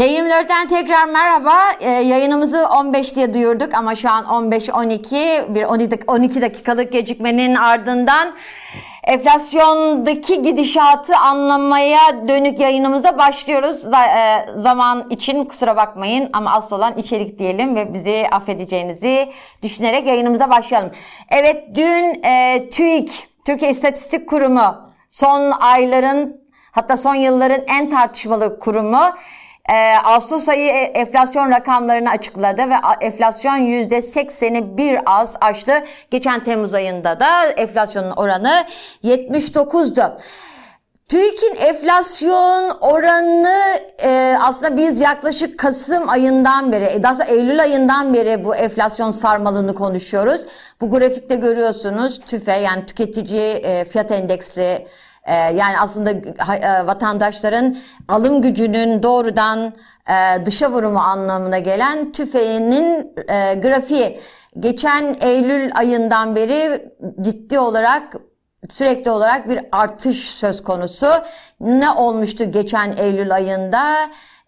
T24'ten tekrar merhaba. Ee, yayınımızı 15 diye duyurduk ama şu an 15-12 bir 12 dakikalık gecikmenin ardından enflasyondaki gidişatı anlamaya dönük yayınımıza başlıyoruz. E, zaman için kusura bakmayın ama asıl olan içerik diyelim ve bizi affedeceğinizi düşünerek yayınımıza başlayalım. Evet dün e, TÜİK, Türkiye İstatistik Kurumu son ayların hatta son yılların en tartışmalı kurumu e, Ağustos ayı e, enflasyon rakamlarını açıkladı ve enflasyon %80'i bir az aştı. Geçen Temmuz ayında da enflasyonun oranı 79'du. TÜİK'in enflasyon oranı e, aslında biz yaklaşık Kasım ayından beri, e, daha sonra Eylül ayından beri bu enflasyon sarmalını konuşuyoruz. Bu grafikte görüyorsunuz TÜFE yani tüketici e, fiyat endeksi ee, yani aslında e, vatandaşların alım gücünün doğrudan e, dışa vurumu anlamına gelen tüfeğinin e, grafiği geçen Eylül ayından beri ciddi olarak sürekli olarak bir artış söz konusu. Ne olmuştu geçen Eylül ayında?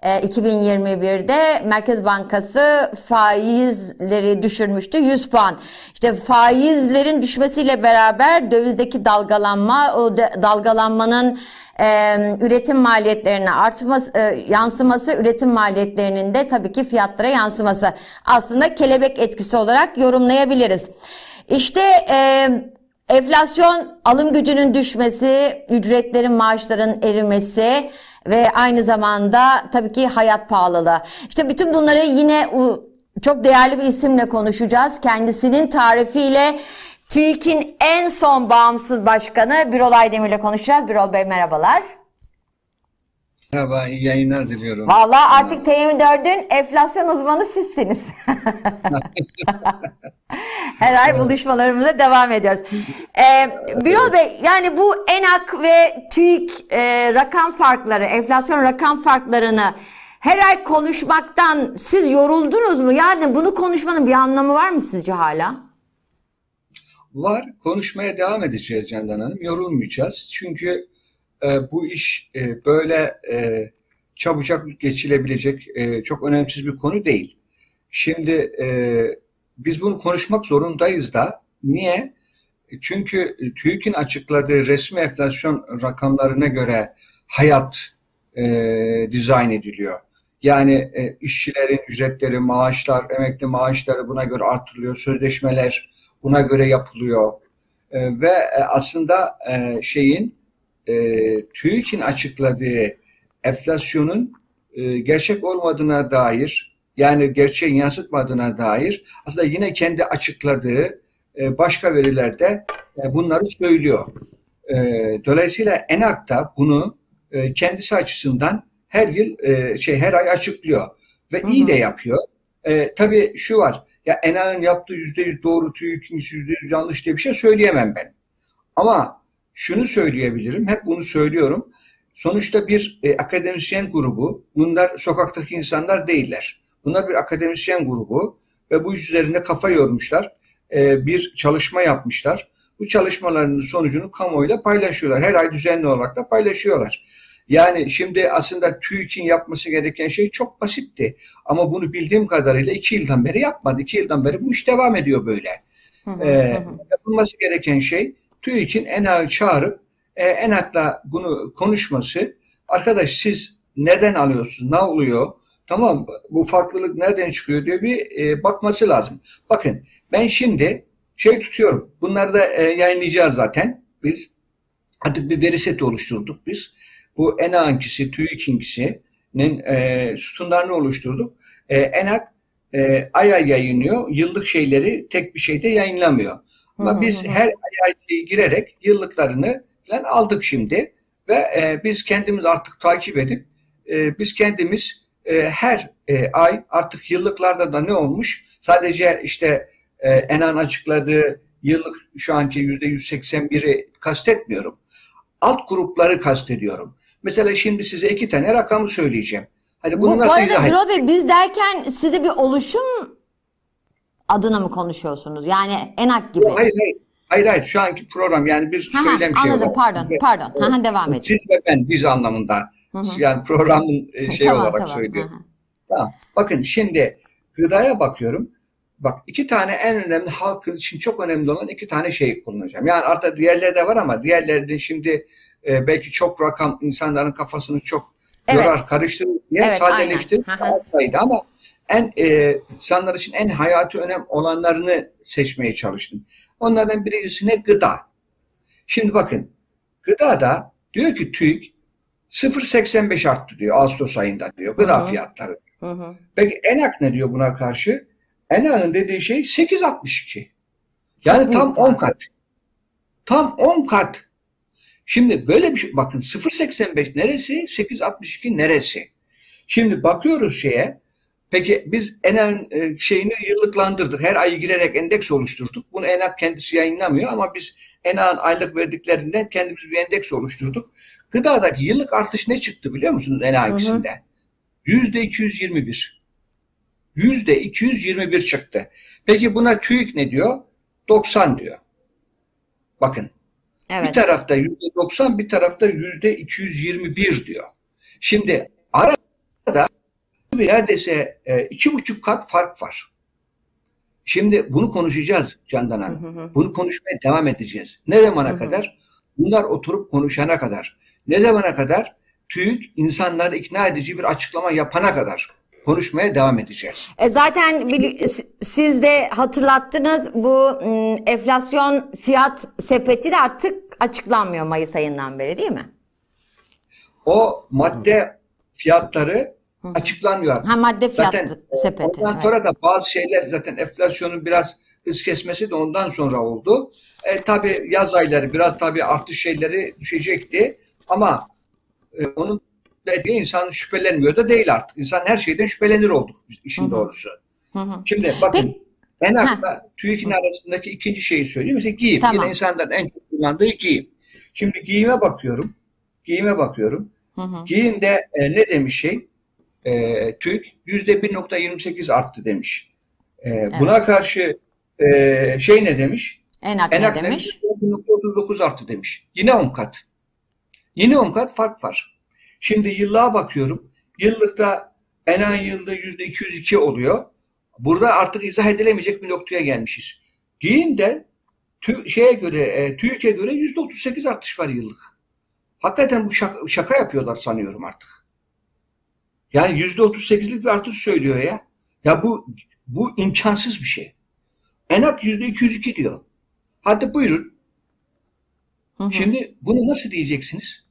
2021'de e, Merkez Bankası faizleri düşürmüştü 100 puan. İşte faizlerin düşmesiyle beraber dövizdeki dalgalanma, o dalgalanmanın e, üretim maliyetlerine artması, e, yansıması, üretim maliyetlerinin de tabii ki fiyatlara yansıması. Aslında kelebek etkisi olarak yorumlayabiliriz. İşte e, enflasyon, alım gücünün düşmesi, ücretlerin, maaşların erimesi, ve aynı zamanda tabii ki hayat pahalılığı. İşte bütün bunları yine çok değerli bir isimle konuşacağız. Kendisinin tarifiyle TÜİK'in en son bağımsız başkanı Birol Aydemir ile konuşacağız. Birol Bey merhabalar. Merhaba, iyi yayınlar diliyorum. Valla artık T24'ün enflasyon uzmanı sizsiniz. Her ay buluşmalarımıza devam ediyoruz. Ee, Birol Bey, yani bu ENAK ve TÜİK e, rakam farkları, enflasyon rakam farklarını her ay konuşmaktan siz yoruldunuz mu? Yani bunu konuşmanın bir anlamı var mı sizce hala? Var. Konuşmaya devam edeceğiz Candan Hanım. Yorulmayacağız. Çünkü e, bu iş e, böyle e, çabucak geçilebilecek e, çok önemsiz bir konu değil. Şimdi biz bunu konuşmak zorundayız da. Niye? Çünkü TÜİK'in açıkladığı resmi enflasyon rakamlarına göre hayat e, dizayn ediliyor. Yani e, işçilerin ücretleri, maaşlar, emekli maaşları buna göre artırılıyor. Sözleşmeler buna göre yapılıyor. E, ve aslında e, şeyin e, TÜİK'in açıkladığı enflasyonun e, gerçek olmadığına dair yani gerçeğin yansıtmadığına dair aslında yine kendi açıkladığı e, başka verilerde e, bunları söylüyor. E, dolayısıyla ENAK da bunu e, kendisi açısından her yıl e, şey her ay açıklıyor ve hı hı. iyi de yapıyor. E, tabii şu var ya ENAK'ın yaptığı yüzde yüz doğru TÜİK'in yüzde yüz yanlış diye bir şey söyleyemem ben. Ama şunu söyleyebilirim, hep bunu söylüyorum. Sonuçta bir e, akademisyen grubu, bunlar sokaktaki insanlar değiller. Bunlar bir akademisyen grubu ve bu iş üzerinde kafa yormuşlar. E, bir çalışma yapmışlar. Bu çalışmaların sonucunu kamuoyuyla paylaşıyorlar. Her ay düzenli olarak da paylaşıyorlar. Yani şimdi aslında TÜİK'in yapması gereken şey çok basitti. Ama bunu bildiğim kadarıyla iki yıldan beri yapmadı. İki yıldan beri bu iş devam ediyor böyle. Hı hı, ee, hı. Yapılması gereken şey TÜİK'in ENA'yı çağırıp e, ENAK'la bunu konuşması arkadaş siz neden alıyorsunuz, ne oluyor, tamam bu farklılık nereden çıkıyor diye bir e, bakması lazım. Bakın ben şimdi şey tutuyorum, bunları da e, yayınlayacağız zaten biz. Artık bir veri seti oluşturduk biz. Bu ENAK'ınkisi, TÜİK'inkisinin e, sütunlarını oluşturduk. E, ENAK e, ay ay yayınlıyor, yıllık şeyleri tek bir şeyde yayınlamıyor. Ama biz her ay girerek yıllıklarını falan aldık şimdi ve e, biz kendimiz artık takip edip e, biz kendimiz e, her e, ay artık yıllıklarda da ne olmuş sadece işte e, Enan açıkladığı yıllık şu anki yüzde 181'i kastetmiyorum. Alt grupları kastediyorum. Mesela şimdi size iki tane rakamı söyleyeceğim. Hani bunu Bu, nasıl bu arada Biro Bey biz derken size bir oluşum adına mı konuşuyorsunuz? Yani ENAK gibi. Hayır hayır. Hayır hayır şu anki program yani bir Ha, söylem şey anladım pardon pardon. Ha, ha, devam et. Siz ve ben biz anlamında. Hı hı. Yani programın e, şey Tamam, olarak tamam. söylüyorum. Tamam. Bakın şimdi gıdaya bakıyorum. Bak iki tane en önemli halkın için çok önemli olan iki tane şey kullanacağım. Yani artık diğerleri de var ama diğerleri de şimdi e, belki çok rakam insanların kafasını çok Evet. yorar, karıştırır diye Evet, hı. az sayıda ama en e, insanlar için en hayati önem olanlarını seçmeye çalıştım. Onlardan birincisi ne? Gıda. Şimdi bakın gıdada diyor ki TÜİK 0.85 arttı diyor Ağustos ayında diyor gıda Hı hı. fiyatları. Hı hı. Peki ENAK ne diyor buna karşı? ENAK'ın dediği şey 8.62. Yani Çok tam büyük 10 fark. kat. Tam 10 kat. Şimdi böyle bir şey bakın 0.85 neresi? 8.62 neresi? Şimdi bakıyoruz şeye. Peki biz ENAK'ın e, şeyini yıllıklandırdık. Her ay girerek endeks oluşturduk. Bunu ENAK kendisi yayınlamıyor ama biz ENAK'ın aylık verdiklerinden kendimiz bir endeks oluşturduk. Gıdadaki yıllık artış ne çıktı biliyor musunuz. ENAK'sinde? Yüzde 221. Yüzde 221 çıktı. Peki buna TÜİK ne diyor? 90 diyor. Bakın bir Evet. tarafta yüzde 90 bir tarafta yüzde 221 diyor. Şimdi arada bir neredeyse e, iki buçuk kat fark var. Şimdi bunu konuşacağız Candan Hanım. hı hı. Bunu konuşmaya devam edeceğiz. Ne zamana Hı hı. kadar? Bunlar oturup konuşana kadar. Ne zamana kadar? TÜİK insanları ikna edici bir açıklama yapana kadar konuşmaya devam edeceğiz. E, zaten siz de hatırlattınız bu enflasyon fiyat sepeti de artık açıklanmıyor Mayıs ayından beri değil mi? O madde fiyatları açıklanmıyor. Ha madde fiyat Zaten e, sepeti. ondan evet. sonra da bazı şeyler zaten enflasyonun biraz hız kesmesi de ondan sonra oldu. E, tabii yaz ayları biraz tabii artış şeyleri düşecekti ama e, onun dediği insan şüphelenmiyor da değil artık. İnsan her şeyden şüphelenir olduk işin Hı hı. doğrusu. Hı hı. Şimdi bakın Peki. ENAK'la TÜİK'in arasındaki ikinci şeyi söyleyeyim. Mesela giyim. Tamam. Yine insanların en çok kullandığı giyim. Şimdi giyime bakıyorum. Giyime bakıyorum. Hı hı. Giyimde e, ne demiş şey? E, TÜİK %1.28 arttı demiş. E, Buna karşı e, şey ne demiş? Enak ENAK ne demiş? demiş? %1.39 arttı demiş. Yine 10 kat. Yine 10 kat fark var. Şimdi yıllığa bakıyorum. Yıllıkta ENAK yılda %202 oluyor. Burada artık izah edilemeyecek bir noktaya gelmişiz. Giyimde tü, şeye göre, e, TÜİK'e göre %38 artış var yıllık. Hakikaten bu şaka, şaka yapıyorlar sanıyorum artık. Yani %38'lik bir artış söylüyor ya. Ya bu bu imkansız bir şey. ENAK %202 diyor. Hadi buyurun. Hı hı. Şimdi bunu nasıl diyeceksiniz?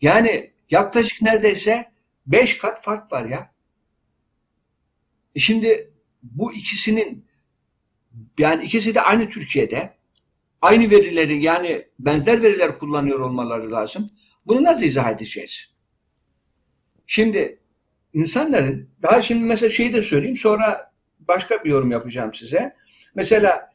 Yani yaklaşık neredeyse 5 kat fark var ya. E Şimdi bu ikisinin yani ikisi de aynı Türkiye'de aynı verileri yani benzer veriler kullanıyor olmaları lazım. Bunu nasıl izah edeceğiz? Şimdi insanların daha şimdi mesela şeyi de söyleyeyim sonra başka bir yorum yapacağım size. Mesela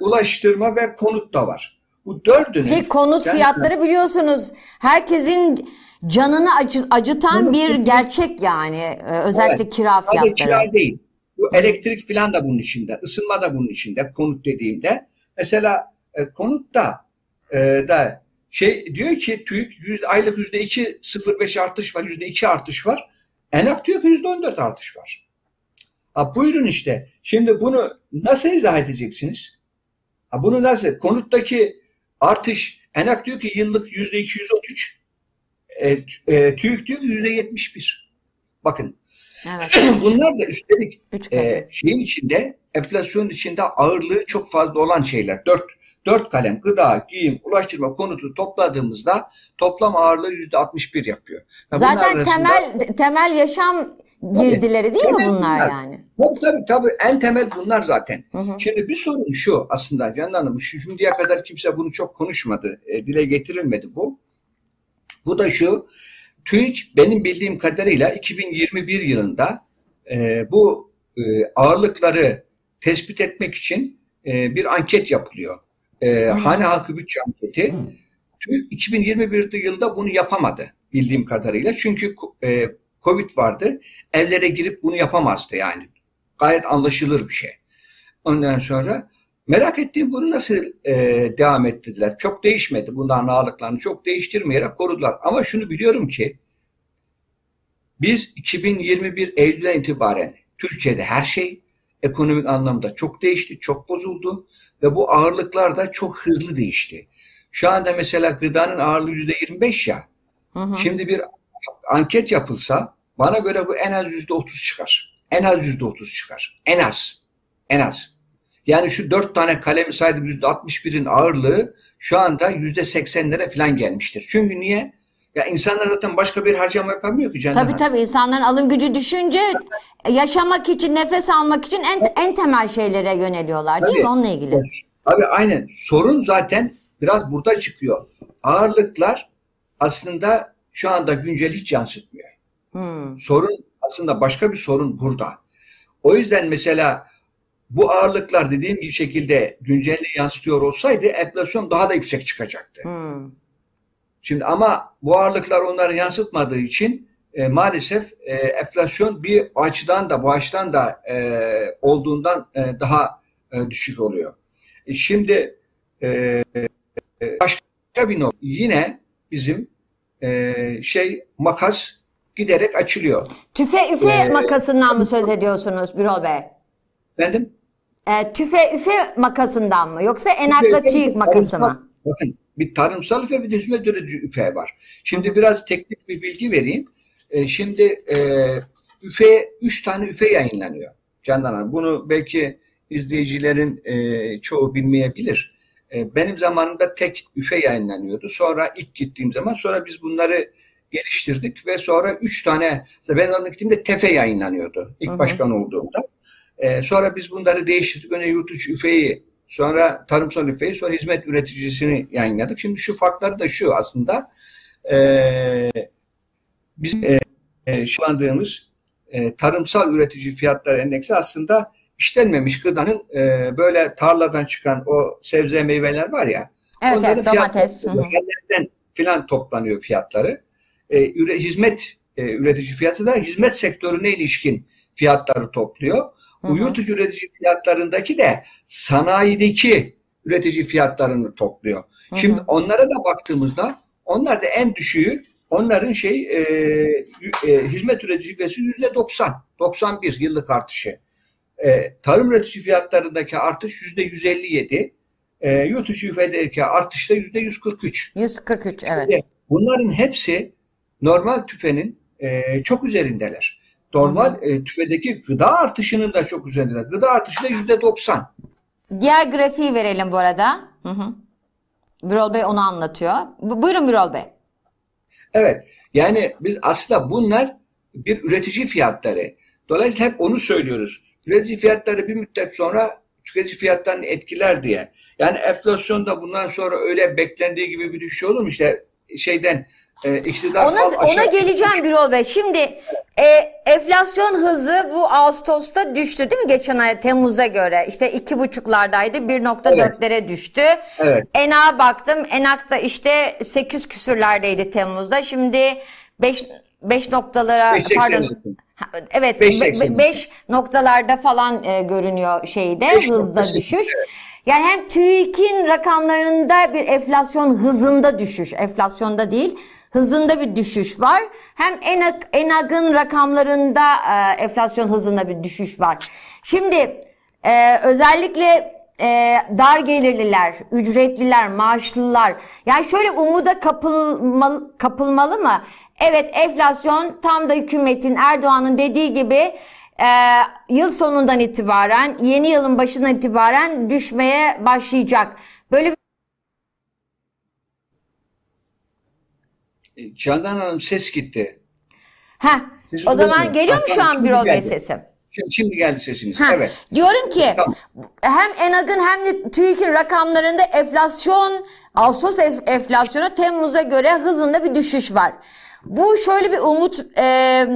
ulaştırma ve konut da var. Bu dördünün Ki konut Yani- fiyatları biliyorsunuz herkesin canını acı- acıtan Konut bir gerçek yani. Ee, Özellikle Evet. kira fiyatları. kira değil. Bu elektrik filan da bunun içinde. ısınma da bunun içinde. Konut dediğimde. Mesela e, konutta e, da şey diyor ki TÜİK yüzde, aylık yüzde iki sıfır beş artış var. Yüzde iki artış var. ENAK diyor ki yüzde on dört artış var. Ha, buyurun işte. Şimdi bunu nasıl izah edeceksiniz? Ha, bunu nasıl? Konuttaki artış ENAK diyor ki yıllık yüzde iki yüz on üç. E, e, TÜİK diyor ki yüzde yetmiş bir. Bakın Evet. bunlar da üstelik e, şeyin içinde enflasyonun içinde ağırlığı çok fazla olan şeyler. Dört, dört kalem gıda, giyim, ulaştırma konutu topladığımızda toplam ağırlığı yüzde 61 yapıyor. Bunlar Zaten arasında- temel temel yaşam girdileri değil mi bunlar bunlar. yani? Tabii tabii tabii en temel bunlar zaten. Hı hı. Şimdi bir sorun şu aslında Canan Hanım, şimdiye kadar kimse bunu çok konuşmadı, e, dile getirilmedi bu. Bu da şu, TÜİK benim bildiğim kadarıyla 2021 yılında e, bu e, ağırlıkları tespit etmek için e, bir anket yapılıyor. E, hane halkı bütçe anketi. TÜİK 2021 yılında bunu yapamadı bildiğim kadarıyla. Çünkü e, Covid vardı. Evlere girip bunu yapamazdı yani. Gayet anlaşılır bir şey. Ondan sonra merak ettiğim bunu nasıl e, devam ettirdiler? Çok değişmedi. Bunların ağırlıklarını çok değiştirmeyerek korudular. Ama şunu biliyorum ki biz 2021 Eylül'den itibaren Türkiye'de her şey ekonomik anlamda çok değişti, çok bozuldu ve bu ağırlıklar da çok hızlı değişti. Şu anda mesela gıdanın ağırlığı %25 ya. Hı hı. Şimdi bir anket yapılsa bana göre bu en az %30 çıkar. En az %30 çıkar. En az. En az. Yani şu dört tane kalemi saydım %61'in ağırlığı şu anda %80'lere falan gelmiştir. Çünkü niye? Ya insanlar zaten başka bir harcama yapamıyor ki Candan Tabii tabii insanların alım gücü düşünce yaşamak için, nefes almak için en, en temel şeylere yöneliyorlar değil Tabii. mi? Onunla ilgili. Abi aynen. Sorun zaten biraz burada çıkıyor. Ağırlıklar aslında şu anda güncel hiç yansıtmıyor. Hmm. Sorun aslında başka bir sorun burada. O yüzden mesela bu ağırlıklar dediğim gibi şekilde güncelliği yansıtıyor olsaydı enflasyon daha da yüksek çıkacaktı. Hmm. Şimdi ama bu ağırlıklar onları yansıtmadığı için e, maalesef e, enflasyon bir açıdan da bu açıdan da e, olduğundan e, daha e, düşük oluyor. E, şimdi e, e, başka bir nokta yine bizim e, şey makas giderek açılıyor. Tüfe üfe Ee, makasından mı söz ediyorsunuz Birol Bey? Efendim? Ee, tüfe üfe makasından mı yoksa enakla tüyük makası mı? Bakın bir tarımsal üfe bir de hizmet üretici üfe var. Şimdi biraz teknik bir bilgi vereyim. E, şimdi e, üfe, üç tane üfe yayınlanıyor. Candan Hanım. Bunu belki izleyicilerin e, çoğu bilmeyebilir. E, benim zamanımda tek üfe yayınlanıyordu. Sonra ilk gittiğim zaman sonra biz bunları geliştirdik ve sonra üç tane ben gittiğimde tefe yayınlanıyordu ilk Hı hı. başkan olduğumda. E, sonra biz bunları değiştirdik. Önce yurt içi üfeyi Sonra tarımsal üfeyi, sonra hizmet üreticisini yayınladık. Şimdi şu farkları da şu aslında. E, bizim e, e, e, tarımsal üretici fiyatları endeksi aslında işlenmemiş gıdanın e, böyle tarladan çıkan o sebze meyveler var ya. Evet onların evet domates. Fiyatları filan toplanıyor fiyatları. E, üre, hizmet e, üretici fiyatı da hizmet sektörüne ilişkin fiyatları topluyor. Hı Bu hı. yurt içi üretici fiyatlarındaki de sanayideki üretici fiyatlarını topluyor. Hı Şimdi onlara da baktığımızda onlar da en düşüğü onların şey e, e, hizmet üretici fiyatı yüzde 90, 91 yıllık artışı. E, tarım üretici fiyatlarındaki artış yüzde 157, e, yurt içi üfedeki artış da yüzde 143. 143 evet. Şimdi bunların hepsi normal tüfenin e, çok üzerindeler. Normal e, tüfedeki gıda artışının da çok üzerindeler. Gıda artışı da yüzde 90. Diğer grafiği verelim bu arada. Hı hı. Birol Bey onu anlatıyor. Bu- Buyurun Birol Bey. Evet. Yani biz aslında bunlar bir üretici fiyatları. Dolayısıyla hep onu söylüyoruz. Üretici fiyatları bir müddet sonra tüketici fiyatlarını etkiler diye. Yani enflasyonda bundan sonra öyle beklendiği gibi bir düşüş olur mu? İşte şeyden e, iktidar Ona, fal ona geleceğim Birol Bey. Şimdi e, enflasyon hızı bu Ağustos'ta düştü değil mi geçen ay Temmuz'a göre? İşte iki buçuklardaydı 1.4'lere düştü. Evet. ENA'a baktım. ENAK da işte 8 küsürlerdeydi Temmuz'da. Şimdi 5 5 noktalara 5.80 pardon. Evet 5.80. 5 noktalarda falan e, görünüyor şeyde Beş hızda nokta sekiz, düşüş. Yani hem TÜİK'in rakamlarında bir enflasyon hızında düşüş, enflasyonda değil, hızında bir düşüş var. Hem ENAG, ENAG'ın rakamlarında e, enflasyon hızında bir düşüş var. Şimdi e, özellikle e, dar gelirliler, ücretliler, maaşlılar yani şöyle umuda kapılmalı, kapılmalı mı? Evet enflasyon tam da hükümetin Erdoğan'ın dediği gibi e, yıl sonundan itibaren yeni yılın başından itibaren düşmeye başlayacak. Böyle bir Candan Hanım ses gitti. Sesi o zaman geliyor mu Ha, şu an Bey geldi. sesim? Şimdi, şimdi geldi sesiniz. Ha, Evet. Diyorum ki Tamam. hem ENAG'ın hem de TÜİK'in rakamlarında enflasyon, Ağustos enflasyonu Temmuz'a göre hızında bir düşüş var. Bu şöyle bir umut e,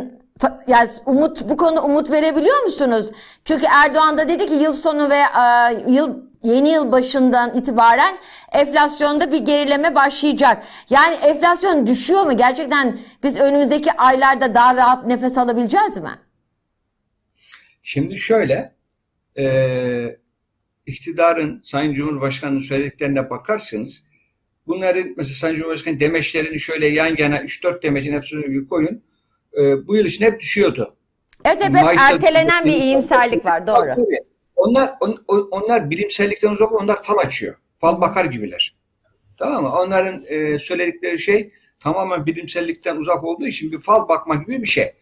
yani umut bu konuda umut verebiliyor musunuz? Çünkü Erdoğan da dedi ki yıl sonu ve e, yıl yeni yıl başından itibaren enflasyonda bir gerileme başlayacak. Yani enflasyon düşüyor mu? Gerçekten biz önümüzdeki aylarda daha rahat nefes alabileceğiz mi? Şimdi şöyle, e, iktidarın Sayın Cumhurbaşkanı'nın söylediklerine bakarsanız bunların mesela Sayın Cumhurbaşkanı demeçlerini şöyle yan yana 3-4 demecin hepsini koyun. E, bu yıl için hep düşüyordu. Evet hep, Mayıs'ta ertelenen bir iyimserlik var doğru. Tabii. Onlar on- on- onlar bilimsellikten uzak, onlar fal açıyor. Fal bakar gibiler. Tamam mı? Onların e, söyledikleri şey tamamen bilimsellikten uzak olduğu için bir fal bakma gibi bir şey.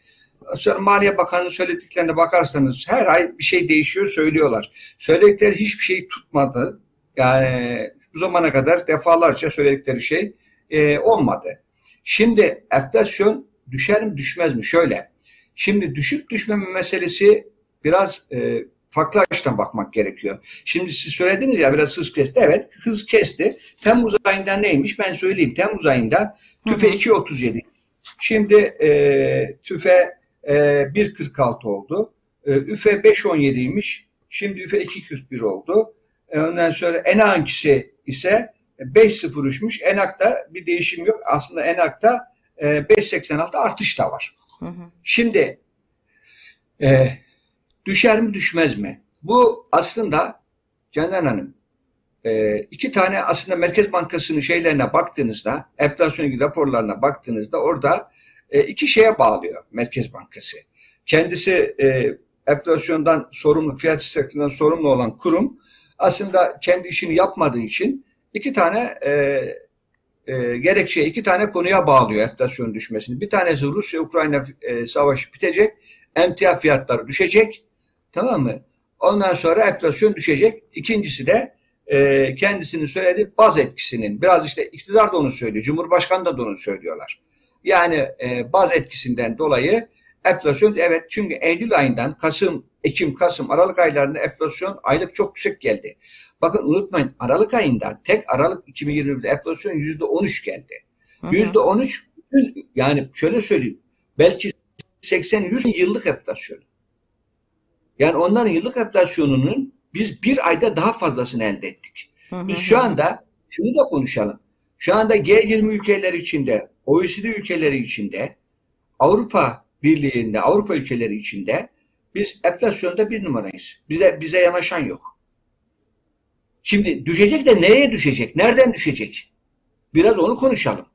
Sonra Maliye Bakanı'nın söylediklerine bakarsanız her ay bir şey değişiyor söylüyorlar. Söyledikleri hiçbir şey tutmadı. Yani bu zamana kadar defalarca söyledikleri şey e, olmadı. Şimdi enflasyon düşer mi düşmez mi? Şöyle. Şimdi düşüp düşmeme meselesi biraz e, farklı açıdan bakmak gerekiyor. Şimdi siz söylediniz ya biraz hız kesti. Evet hız kesti. Temmuz ayında neymiş ben söyleyeyim. Temmuz ayında tüfe 2.37. Şimdi e, tüfe e, 1.46 oldu. E, üfe 5.17'ymiş. Şimdi üfe 2.41 oldu. E, ondan sonra enankisi ise 5.03'müş. Enak'ta bir değişim yok. Aslında Enak'ta e, 5.86 artış da var. Hı hı. Şimdi e, düşer mi düşmez mi? Bu aslında Canan Hanım e, iki tane aslında Merkez Bankası'nın şeylerine baktığınızda enflasyon ilgili raporlarına baktığınızda orada e, iki şeye bağlıyor Merkez Bankası. Kendisi e, enflasyondan sorumlu, fiyat istikrarından sorumlu olan kurum aslında kendi işini yapmadığı için iki tane e, e, gerekçe iki tane konuya bağlıyor enflasyon düşmesini. Bir tanesi Rusya-Ukrayna e, savaşı bitecek, emtia fiyatları düşecek, tamam mı? Ondan sonra enflasyon düşecek. İkincisi de e, kendisinin söylediği baz etkisinin, biraz işte iktidar da onu söylüyor, Cumhurbaşkanı da onu söylüyorlar. Yani e, baz etkisinden dolayı enflasyon evet çünkü Eylül ayından Kasım, Ekim, Kasım, Aralık aylarında enflasyon aylık çok yüksek geldi. Bakın unutmayın Aralık ayında tek Aralık 2021'de enflasyon yüzde 13 geldi. Yüzde 13 bütün- yani şöyle söyleyeyim belki 80-100 yıllık enflasyon. Yani onların yıllık enflasyonunun biz bir ayda daha fazlasını elde ettik. Hı hı Biz şu anda şunu da konuşalım. Şu anda G20 ülkeleri içinde, OECD ülkeleri içinde, Avrupa Birliği'nde, Avrupa ülkeleri içinde biz enflasyonda bir numarayız. Bize bize yanaşan yok. Şimdi düşecek de neye düşecek? Nereden düşecek? Biraz onu konuşalım.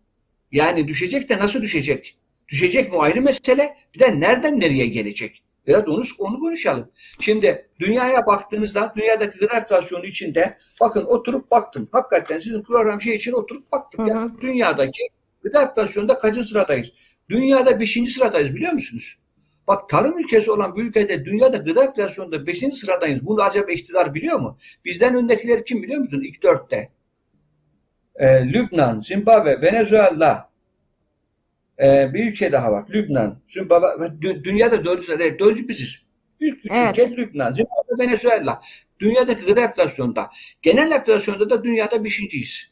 Yani düşecek de nasıl düşecek? Düşecek mi ayrı mesele. Bir de nereden nereye gelecek? Biraz onu, onu konuşalım. Şimdi dünyaya baktığınızda dünyadaki gıda enflasyonu içinde bakın oturup baktım. Hakikaten sizin program şey için oturup baktık. Hı Ya. Dünyadaki gıda enflasyonunda kaçıncı sıradayız? Dünyada beşinci sıradayız biliyor musunuz? Bak tarım ülkesi olan bir ülkede dünyada gıda enflasyonunda beşinci sıradayız. Bunu acaba iktidar biliyor mu? Bizden öndekiler kim biliyor musun? İlk dörtte. Ee, Lübnan, Zimbabwe, Venezuela, ee, bir ülke daha var. Lübnan, Zimbabwe, dü- dünyada dördüncü sırada. Dördüncü biziz. İlk üç Evet. ülke Lübnan, Zimbabwe, Venezuela. Dünyadaki gıda enflasyonda. Genel enflasyonda da dünyada beşinciyiz.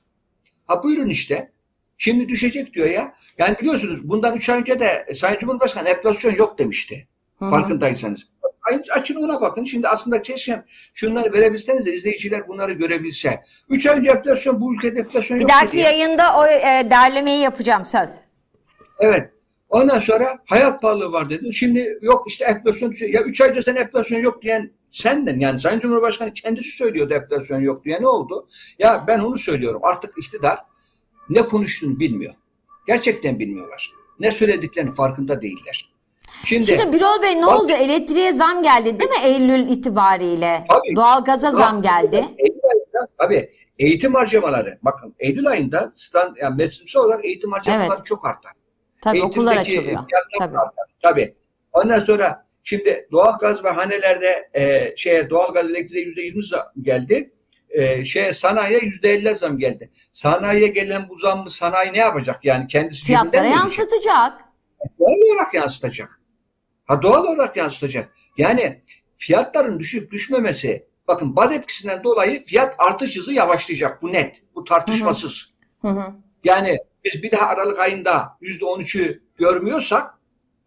Ha buyurun işte. Şimdi düşecek diyor ya. Yani biliyorsunuz bundan üç ay önce de Sayın Cumhurbaşkanı enflasyon yok demişti. Hı hı. Farkındaysanız. Ay- Açın ona bakın. Şimdi aslında keşke şunları verebilseniz de izleyiciler bunları görebilse. Üç ay önce enflasyon bu ülkede enflasyon Bir yok dahaki dedi ya. yayında o e, derlemeyi yapacağım söz. Evet. Ondan sonra hayat pahalılığı var dedi. Şimdi yok işte enflasyon. Ya 3 ay önce sen enflasyon yok diyen senden yani Sayın Cumhurbaşkanı kendisi söylüyordu enflasyon yok diye ne oldu? Ya ben onu söylüyorum artık iktidar ne konuştuğunu bilmiyor. Gerçekten bilmiyorlar. Ne söylediklerinin farkında değiller. Şimdi, Şimdi Birol Bey ne Bak- oldu? Elektriğe zam geldi değil mi Eylül itibariyle? Tabii. Doğalgaza zam geldi. Eylül ayında tabii eğitim harcamaları bakın Eylül ayında stand, yani mevsimsel olarak eğitim harcamaları Evet. çok artar. Tabii okullar Eğitimdeki açılıyor. fiyatlar Tabii. artar. Tabii. Ondan sonra şimdi doğalgaz ve hanelerde e, şeye doğalgaz elektriğe yüzde yirmi zam geldi. E, şeye sanayiye yüzde elli zam geldi. Sanayiye gelen bu zammı sanayi ne yapacak? Yani kendisi Fiyatlara yansıtacak. Doğal olarak yansıtacak. Ha doğal olarak yansıtacak. Yani fiyatların düşüp düşmemesi bakın baz etkisinden dolayı fiyat artış hızı yavaşlayacak. Bu net. Bu tartışmasız. Hı hı. Yani biz bir daha Aralık ayında %13'ü görmüyorsak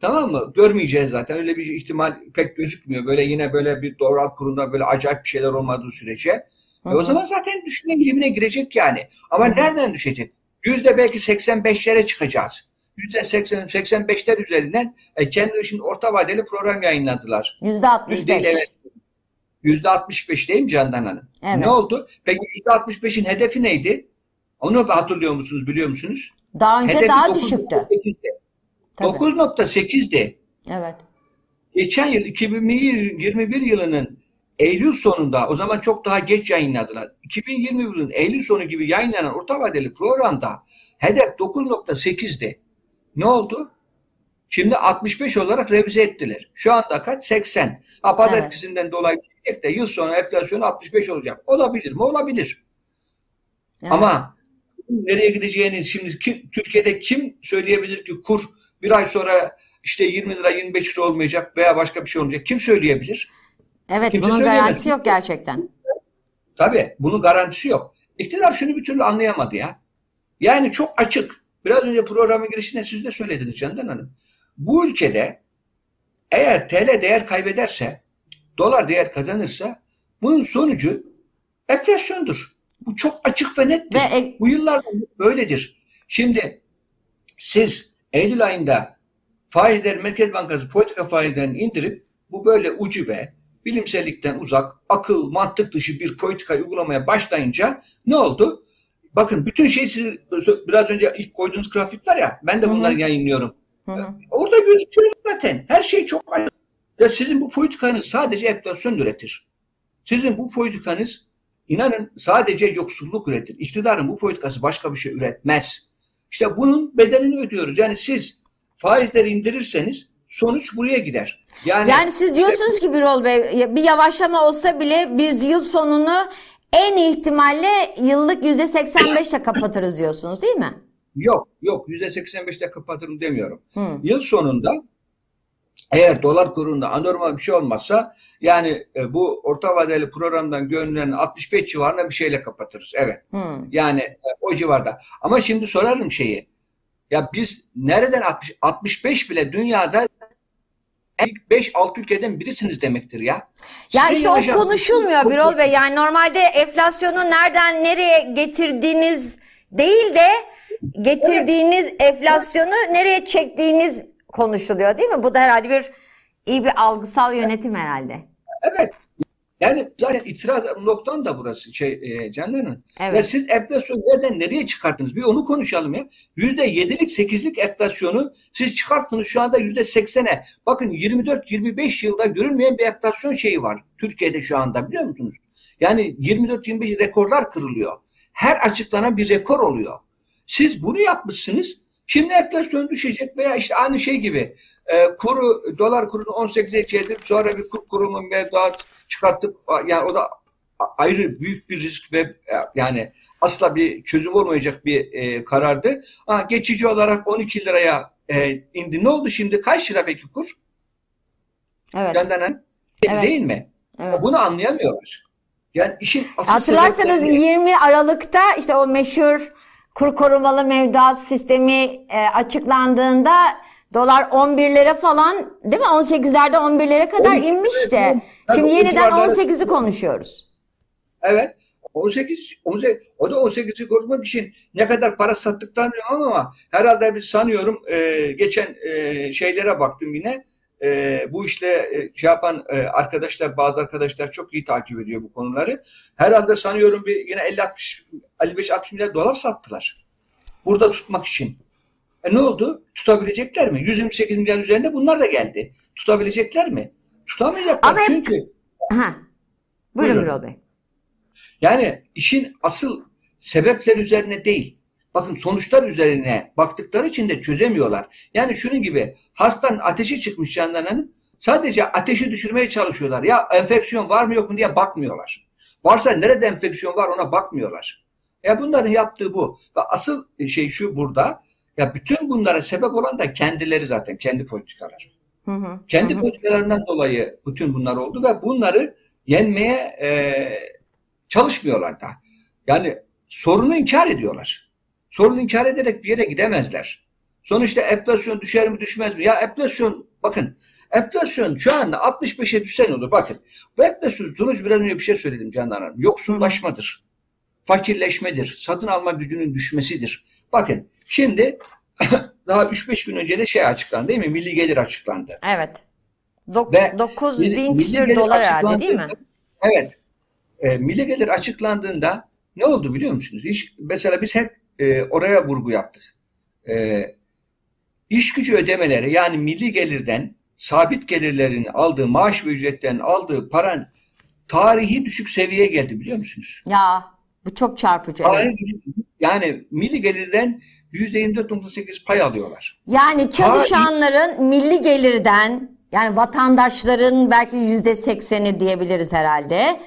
tamam mı? Görmeyeceğiz zaten. Öyle bir ihtimal pek gözükmüyor. Böyle yine böyle bir dolar kurunda böyle acayip bir şeyler olmadığı sürece. Hı E o zaman zaten düşme eğilimine girecek yani. Ama Hı hı. nereden düşecek? Yüzde belki 85'lere çıkacağız. Yüzde 80, 85'ler üzerinden e, kendi şimdi orta vadeli program yayınladılar. Yüzde Dün 65. değil evet. %65 değil mi Candan Hanım? Evet. Ne oldu? Peki %65'in hedefi neydi? Onu hatırlıyor musunuz, biliyor musunuz? Daha önce Hedefi daha 9.8'di. düşüktü. Tabii. 9.8'di. Evet. Geçen yıl 2021 yılının Eylül sonunda o zaman çok daha geç yayınladılar. 2020 yılının Eylül sonu gibi yayınlanan orta vadeli programda hedef 9.8'di. Ne oldu? Şimdi 65 olarak revize ettiler. Şu anda kaç? 80. Ha, Evet. etkisinden dolayı düşecek de yıl sonu enflasyon 65 olacak. Olabilir mi? Olabilir. Evet. Ama nereye gideceğini şimdi kim, Türkiye'de kim söyleyebilir ki kur bir ay sonra işte 20 lira 25 lira olmayacak veya başka bir şey olmayacak? Kim söyleyebilir? Evet, kimse bunun garantisi yok gerçekten. Tabii bunun garantisi yok. İktidar şunu bir türlü anlayamadı ya. Yani çok açık. Biraz önce programın girişinde siz de söylediniz Candan Hanım. Bu ülkede eğer TL değer kaybederse, dolar değer kazanırsa bunun sonucu enflasyondur. Bu çok açık ve nettir. Ve Bu yıllardır böyledir. Şimdi siz Eylül ayında faizleri Merkez Bankası politika faizlerini indirip bu böyle ucube, bilimsellikten uzak, akıl, mantık dışı bir politika uygulamaya başlayınca ne oldu? Bakın bütün şey siz biraz önce ilk koyduğunuz grafik var ya ben de bunları yayınlıyorum. Hı hı. Orada gözüküyor zaten. Her şey çok açık. Ya sizin bu politikanız sadece enflasyon üretir. Sizin bu politikanız inanın sadece yoksulluk üretir. İktidarın bu politikası başka bir şey üretmez. İşte bunun bedelini ödüyoruz. Yani siz faizleri indirirseniz sonuç buraya gider. Yani, Yani siz diyorsunuz ki Birol Bey bir yavaşlama olsa bile biz yıl sonunu en ihtimalle yıllık %85'le kapatırız diyorsunuz değil mi? yok yok %85'te kapatırım demiyorum. Hı. Yıl sonunda eğer dolar kurunda anormal bir şey olmazsa yani e, bu orta vadeli programdan görünen 65 civarında bir şeyle kapatırız. Evet. Hı. Yani e, o civarda. Ama şimdi sorarım şeyi. Ya biz nereden 60, 65 bile dünyada ilk 5-6 ülkeden birisiniz demektir ya. Ya Sizin işte o yaşam- konuşulmuyor Birol Bey. Yani normalde enflasyonu nereden nereye getirdiğiniz değil de getirdiğiniz enflasyonu nereye çektiğiniz konuşuluyor değil mi? Bu da herhalde bir iyi bir algısal yönetim herhalde. Evet. Yani zaten itiraz noktan da burası şey e, Candan Hanım. Evet. Ve siz enflasyonu nereden nereye çıkarttınız? Bir onu konuşalım ya. %7'lik 8'lik enflasyonu siz çıkarttınız şu anda %80'e. Bakın 24-25 yılda görülmeyen bir enflasyon şeyi var Türkiye'de şu anda biliyor musunuz? Yani 24-25 rekorlar kırılıyor. Her açıklanan bir rekor oluyor. Siz bunu yapmışsınız. Şimdi enflasyon düşecek veya işte aynı şey gibi e, kuru dolar kurunu 18'e çevirip sonra bir kur kurulu mevduat çıkartıp yani o da ayrı büyük bir risk ve e, yani asla bir çözüm olmayacak bir e, karardı. Ha, geçici olarak 12 liraya e, indi. Ne oldu şimdi? Kaç lira peki kur? Evet. Gönderden Evet. değil mi? evet. Bunu anlayamıyorlar. Yani işin Hatırlarsanız sebepleri- 20 Aralık'ta işte o meşhur kur korumalı mevduat sistemi e, açıklandığında dolar 11'lere falan değil mi? 18'lerde 11'lere kadar Evet, inmişti. evet, evet. Şimdi yeniden civarlarda- 18'i konuşuyoruz. Evet. 18, 18 o da 18'i korumak için ne kadar para sattıklarını bilmiyorum ama herhalde bir sanıyorum e, geçen e, şeylere baktım yine. E, bu işle e, şey yapan e, arkadaşlar bazı arkadaşlar çok iyi takip ediyor bu konuları. Herhalde sanıyorum bir yine 50 60 55 60 milyar dolar sattılar. Burada tutmak için. E ne oldu? Tutabilecekler mi? 128 milyar üzerinde bunlar da geldi. Tutabilecekler mi? Tutamayacaklar Ama hep- çünkü Ha. Buyurun Buyurun. Birol Bey. Yani işin asıl sebepler üzerine değil. Bakın sonuçlar üzerine baktıkları için de çözemiyorlar. Yani şunun gibi hastanın ateşi çıkmış Candan Hanım. Sadece ateşi düşürmeye çalışıyorlar. Ya enfeksiyon var mı yok mu diye bakmıyorlar. Varsa nerede enfeksiyon var ona bakmıyorlar. Ya bunların yaptığı bu. Ve asıl şey şu burada. Ya bütün bunlara sebep olan da kendileri zaten kendi politikalar. Hı hı. Kendi hı. politikalarından dolayı bütün bunlar oldu ve bunları yenmeye e, çalışmıyorlar da. Yani sorunu inkar ediyorlar. Sorunu inkar ederek bir yere gidemezler. Sonuçta enflasyon düşer mi düşmez mi? Ya enflasyon bakın enflasyon şu anda 65'e düşsen olur. Bakın bu enflasyon sonuç biraz önce bir şey söyledim Candan Hanım. Yoksullaşmadır. Fakirleşmedir. Satın alma gücünün düşmesidir. Bakın şimdi daha 3-5 gün önce de şey açıklandı değil mi? Milli gelir açıklandı. Evet. Dok- Ve 9 Milli- bin küsür dolar herhalde değil mi? Evet. E, milli gelir açıklandığında ne oldu biliyor musunuz? İş, mesela biz hep e, oraya vurgu yaptık. E, iş gücü ödemeleri yani milli gelirden sabit gelirlerin aldığı maaş ve ücretten aldığı paran tarihi düşük seviyeye geldi biliyor musunuz? Ya bu çok çarpıcı. Tarihi Evet. düşük- yani milli gelirden %24.8 pay alıyorlar. Yani çalışanların milli gelirden yani vatandaşların belki yüzde sekseni diyebiliriz herhalde.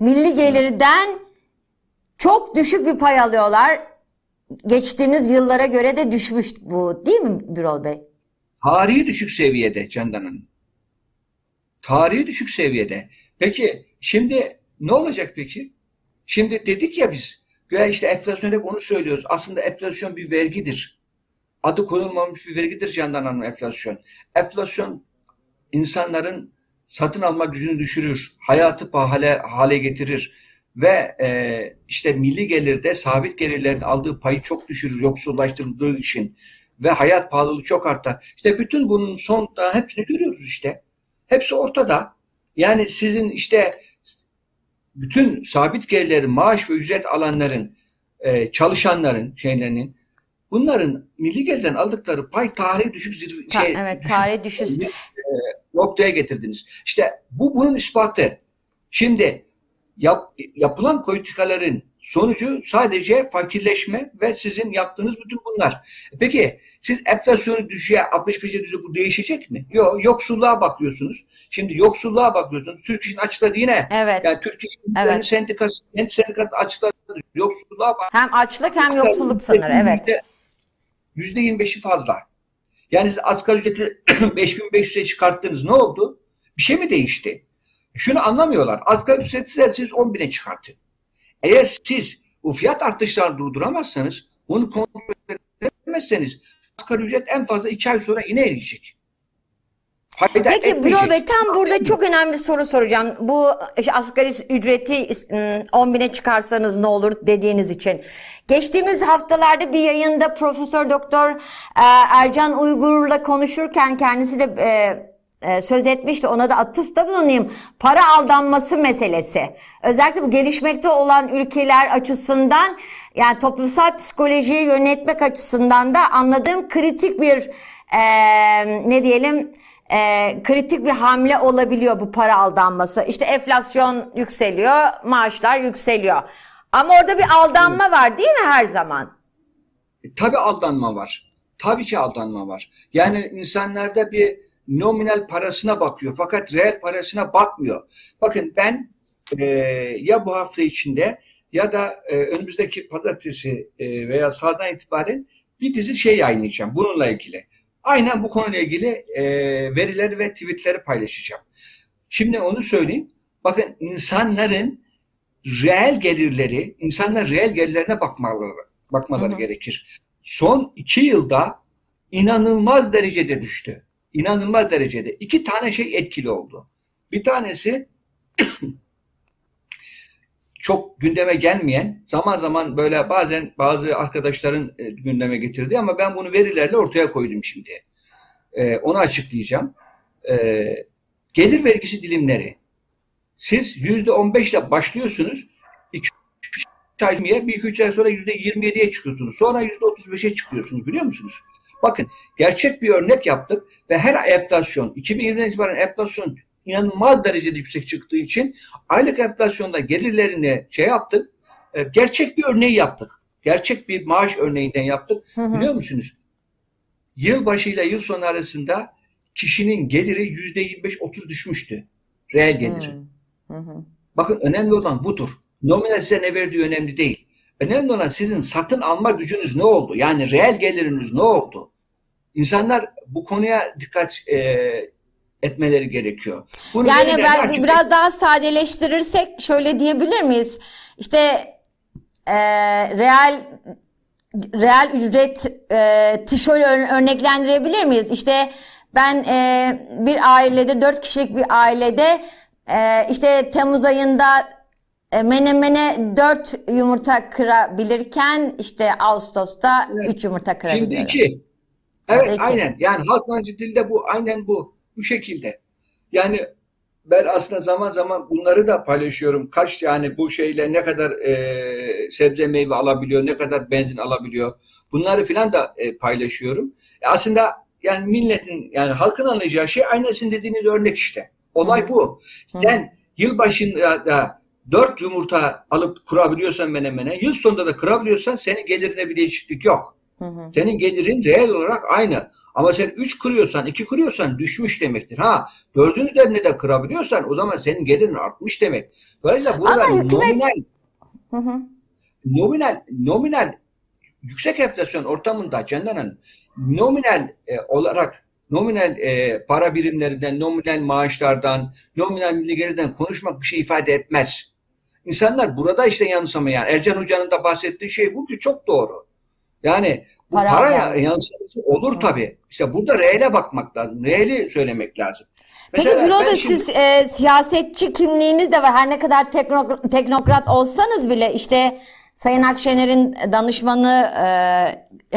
Milli gelirden çok düşük bir pay alıyorlar. Geçtiğimiz yıllara göre de düşmüş bu değil mi Birol Bey? Tarihi düşük seviyede Candan. Tarihi düşük seviyede. Peki şimdi ne olacak peki? Şimdi dedik ya biz güya işte enflasyon hep onu söylüyoruz. Aslında enflasyon bir vergidir. Adı konulmamış bir vergidir Candan Hanım enflasyon. Enflasyon insanların satın alma gücünü düşürür. Hayatı pahalı hale getirir. Ve e, işte milli gelirde sabit gelirlerin aldığı payı çok düşürür yoksullaştırıldığı için ve hayat pahalılığı çok artar. İşte bütün bunun sonunda hepsini görüyoruz işte. Hepsi ortada. Yani sizin işte bütün sabit gelirleri, maaş ve ücret alanların, e, çalışanların şeylerinin bunların milli gelirden aldıkları pay tarihi düşük zirve, Ta- şey, evet, düşük tarihi düşüş. e, noktaya getirdiniz. İşte bu bunun ispatı. Şimdi yap, yapılan politikaların sonucu sadece fakirleşme ve sizin yaptığınız bütün bunlar. Peki siz enflasyonu düşüğe 65'e düşüyor bu değişecek mi? Yok yoksulluğa bakıyorsunuz. Şimdi yoksulluğa bakıyorsunuz. Türk İş'in açıkladı yine. Evet. Yani Türk İş'in Evet. sendikası, sendikası açıkladı. Yoksulluğa bak. Hem açlık hem yoksulluk sınırı. Evet. Yüzde 25'i fazla. Yani siz asgari ücreti 5500'e çıkarttınız. Ne oldu? Bir şey mi değişti? Şunu anlamıyorlar. Asgari ücreti siz 10 bine çıkartın. Eğer siz bu fiyat artışlarını durduramazsanız, bunu kontrol edemezseniz asgari ücret en fazla 2 ay sonra yine eriyecek. Fayda Peki. Birol Bey tam burada çok önemli soru soracağım. Bu işte asgari ücreti ım, 10 bine çıkarsanız ne olur dediğiniz için. Geçtiğimiz haftalarda bir yayında Profesör Doktor e, Ercan Uygur'la konuşurken kendisi de e, söz etmişti. Ona da atıfta bulunayım. Para aldanması meselesi. Özellikle bu gelişmekte olan ülkeler açısından yani toplumsal psikolojiyi yönetmek açısından da anladığım kritik bir e, ne diyelim e, kritik bir hamle olabiliyor bu para aldanması. İşte enflasyon yükseliyor, maaşlar yükseliyor. Ama orada bir aldanma var değil mi her zaman? E, Tabii aldanma var. Tabii ki aldanma var. Yani insanlarda bir nominal parasına bakıyor fakat reel parasına bakmıyor. Bakın ben e, ya bu hafta içinde ya da e, önümüzdeki pazartesi e, veya salıdan itibaren bir dizi şey yayınlayacağım bununla ilgili. Aynen bu konuyla ilgili e, verileri ve tweetleri paylaşacağım. Şimdi onu söyleyeyim. Bakın insanların reel gelirleri, insanlar reel gelirlerine bakmaları, bakmaları Hı hı. gerekir. Son iki yılda inanılmaz derecede düştü. İnanılmaz derecede. İki tane şey etkili oldu. Bir tanesi çok gündeme gelmeyen, zaman zaman böyle bazen bazı arkadaşların e, gündeme getirdi ama ben bunu verilerle ortaya koydum şimdi. E, onu açıklayacağım. E, gelir vergisi dilimleri. Siz yüzde on ile başlıyorsunuz. 2 ay bir iki üç ay sonra yüzde 27'ye çıkıyorsunuz. Sonra yüzde 35'e çıkıyorsunuz biliyor musunuz? Bakın gerçek bir örnek yaptık ve her enflasyon 2020'den itibaren enflasyon inanılmaz derecede yüksek çıktığı için aylık enflasyonda gelirlerini şey yaptık. e, Gerçek bir örneği yaptık. Gerçek bir maaş örneğinden yaptık. Hı hı. Biliyor musunuz? Yılbaşı ile yıl sonu arasında kişinin geliri yüzde 25-30 düşmüştü. Reel geliri. Hı hı. Bakın önemli olan budur. Nominal size ne verdiği önemli değil. Önemli olan sizin satın alma gücünüz ne oldu? Yani reel geliriniz ne oldu? İnsanlar bu konuya dikkat e, etmeleri gerekiyor. Bunu Yani ben açık- biraz daha sadeleştirirsek şöyle diyebilir miyiz? İşte e, reel reel ücret e, şöyle ör- örneklendirebilir miyiz? İşte ben e, bir ailede dört kişilik bir ailede e, işte Temmuz ayında menemene dört yumurta kırabilirken işte Ağustos'ta Evet. üç yumurta Şimdi kırabiliyorum. iki. Evet Peki. aynen. Yani halkmancı dilde bu aynen bu. Bu şekilde. Yani ben aslında zaman zaman bunları da paylaşıyorum. Kaç yani bu şeyle ne kadar e, sebze meyve alabiliyor, ne kadar benzin alabiliyor. Bunları filan da e, paylaşıyorum. E, aslında yani milletin yani halkın anlayacağı şey aynı sizin dediğiniz örnek işte. Olay Hı. bu. Sen yılbaşında da dört yumurta alıp kurabiliyorsan menemene, yıl sonunda da kırabiliyorsan senin gelirine bir değişiklik yok. Hı hı. Senin gelirin reel olarak aynı. Ama sen 3 kırıyorsan, 2 kırıyorsan düşmüş demektir. Ha, dördün üzerine de kırabiliyorsan o zaman senin gelirin artmış demek. Dolayısıyla burada Ama hükümet- nominal, Hı hı. nominal, nominal yüksek enflasyon ortamında Candan Hanım, nominal e, olarak nominal e, para birimlerinden, nominal maaşlardan, nominal milli gelirden konuşmak bir şey ifade etmez. İnsanlar burada işte yanılsamayan, Ercan Hoca'nın da bahsettiği şey bu ki çok doğru. Yani bu Para para, yani. yansıması olur tabii. İşte burada reele bakmak lazım. Reeli söylemek lazım. Peki Mesela Bey şimdi- siz e, siyasetçi kimliğiniz de var. Her ne kadar tekno- teknokrat olsanız bile işte Sayın Akşener'in danışmanı e,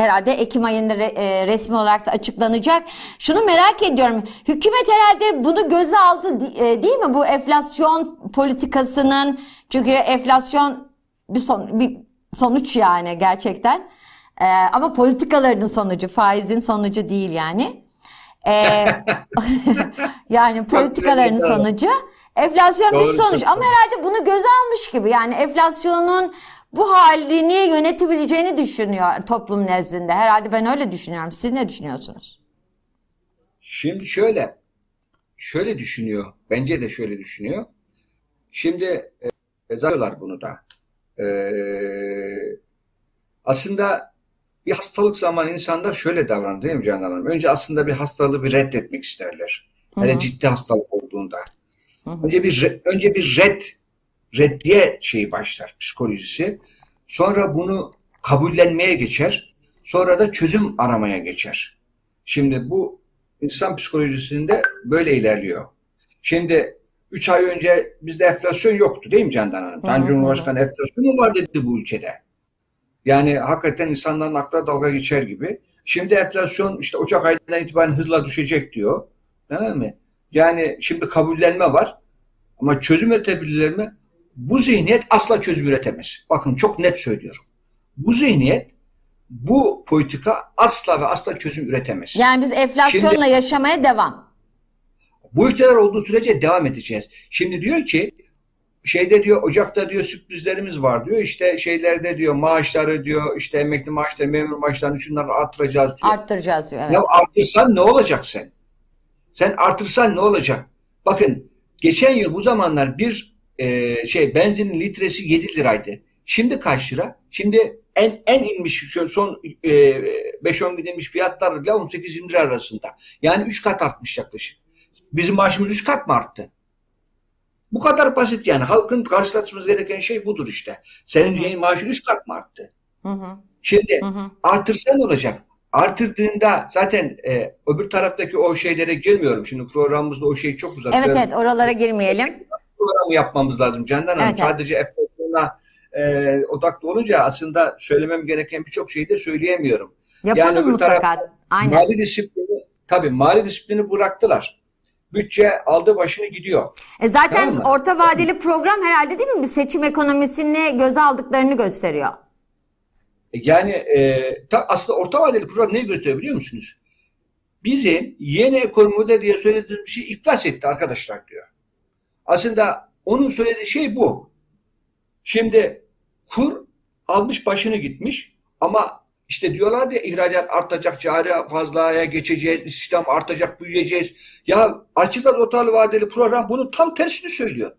herhalde Ekim ayında re- e, resmi olarak da açıklanacak. Şunu merak ediyorum. Hükümet herhalde bunu göze aldı e, değil mi? Bu enflasyon politikasının çünkü enflasyon bir, son, bir sonuç yani gerçekten. E, ama politikalarının sonucu, faizin sonucu değil yani. E, yani politikaların doğru. sonucu. Enflasyon bir Doğru, sonuç çok ama herhalde bunu göze almış gibi. Yani enflasyonun bu halini yönetebileceğini düşünüyor toplum nezdinde. Herhalde ben öyle düşünüyorum. Siz ne düşünüyorsunuz? Şimdi şöyle, şöyle düşünüyor. Bence de şöyle düşünüyor. Şimdi e, yazıyorlar bunu da. E, aslında bir hastalık zamanı insanlar şöyle davranır değil mi Canan Hanım? Önce aslında bir hastalığı bir reddetmek isterler. Hele ciddi hastalık olduğunda. Hı hı. Önce bir önce bir red reddiye şeyi başlar psikolojisi. Sonra bunu kabullenmeye geçer. Sonra da çözüm aramaya geçer. Şimdi bu insan psikolojisinde böyle ilerliyor. Şimdi 3 ay önce bizde enflasyon yoktu değil mi Candan Hanım? Hı, Cumhurbaşkanı enflasyon mu var dedi bu ülkede. Yani hakikaten insanların aklına dalga geçer gibi. Şimdi enflasyon işte Ocak ayından itibaren hızla düşecek diyor. Değil mi? Yani şimdi kabullenme var. Ama çözüm üretebilirler mi? Bu zihniyet asla çözüm üretemez. Bakın çok net söylüyorum. Bu zihniyet, bu politika asla ve asla çözüm üretemez. Yani biz enflasyonla Şimdi- yaşamaya devam. Bu ülkeler olduğu sürece devam edeceğiz. Şimdi diyor ki şeyde diyor Ocak'ta diyor sürprizlerimiz var diyor. İşte şeylerde diyor maaşları diyor işte emekli maaşları, memur maaşlarını şunları artıracağız diyor. Arttıracağız diyor. Evet. Ya artırsan ne olacak sen? Sen artırsan ne olacak? Bakın geçen yıl bu zamanlar bir e, şey benzinin litresi 7 liraydı. Şimdi kaç lira? Şimdi en en inmiş son e, 5-10 gün inmiş fiyatlarla 18-20 lira arasında. Yani 3 kat artmış yaklaşık. Bizim maaşımız 3 kat mı arttı? Bu kadar basit yani. Halkın karşılaşması gereken şey budur işte. Senin diyeceğin maaşın 3 kat mı arttı? Hı hı, Şimdi hı hı. artırsa ne olacak? Artırdığında zaten e, öbür taraftaki o şeylere girmiyorum. Şimdi programımızda o şeyi çok uzatıyor. Evet evet oralara girmeyelim. Programı yapmamız lazım Candan Hanım. Evet. Sadece enflasyona e, odaklı olunca aslında söylemem gereken birçok şeyi de söyleyemiyorum. Yapalım öbür mutlaka. tarafta Aynen. Mali disiplini, tabii mali disiplini bıraktılar. Bütçe aldı başını gidiyor. E zaten Tamam mı? orta vadeli program herhalde değil mi? Bir seçim ekonomisini göze aldıklarını gösteriyor. Yani e, ta, aslında orta vadeli program neyi gösteriyor biliyor musunuz? Bizim yeni ekonomide diye söylediğimiz şey iflas etti arkadaşlar diyor. Aslında onun söylediği şey bu. Şimdi kur almış başını gitmiş ama işte diyorlar ya ihracat artacak, cari fazlaya geçeceğiz, istihdam artacak, büyüyeceğiz. Ya açıkta orta vadeli program bunun tam tersini söylüyor.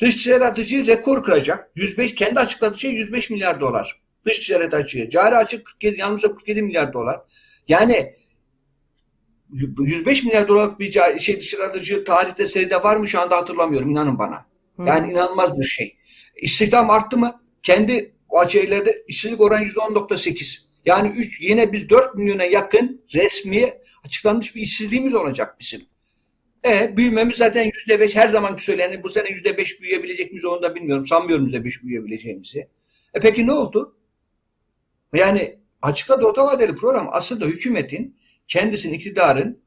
Dış ticaret açığı rekor kıracak. 105 kendi açıkladığı şey 105 milyar dolar. Dış ticaret açığı. Cari açık 47, yalnızca 47 milyar dolar. Yani 105 milyar dolarlık bir şey dış ticaret açığı tarihte seride var mı şu anda hatırlamıyorum inanın bana. Yani inanılmaz bir şey. İstihdam arttı mı? Kendi açıklerde işsizlik oranı %10.8. Yani 3 yine biz 4 milyona yakın resmi açıklanmış bir işsizliğimiz olacak bizim. E büyümemiz zaten yüzde beş her zamanki söylenen bu sene yüzde beş büyüyebilecek miyiz onu da bilmiyorum. Sanmıyorum yüzde beş büyüyebileceğimizi. E peki ne oldu? Yani açıkladı orta vadeli program aslında hükümetin kendisinin iktidarın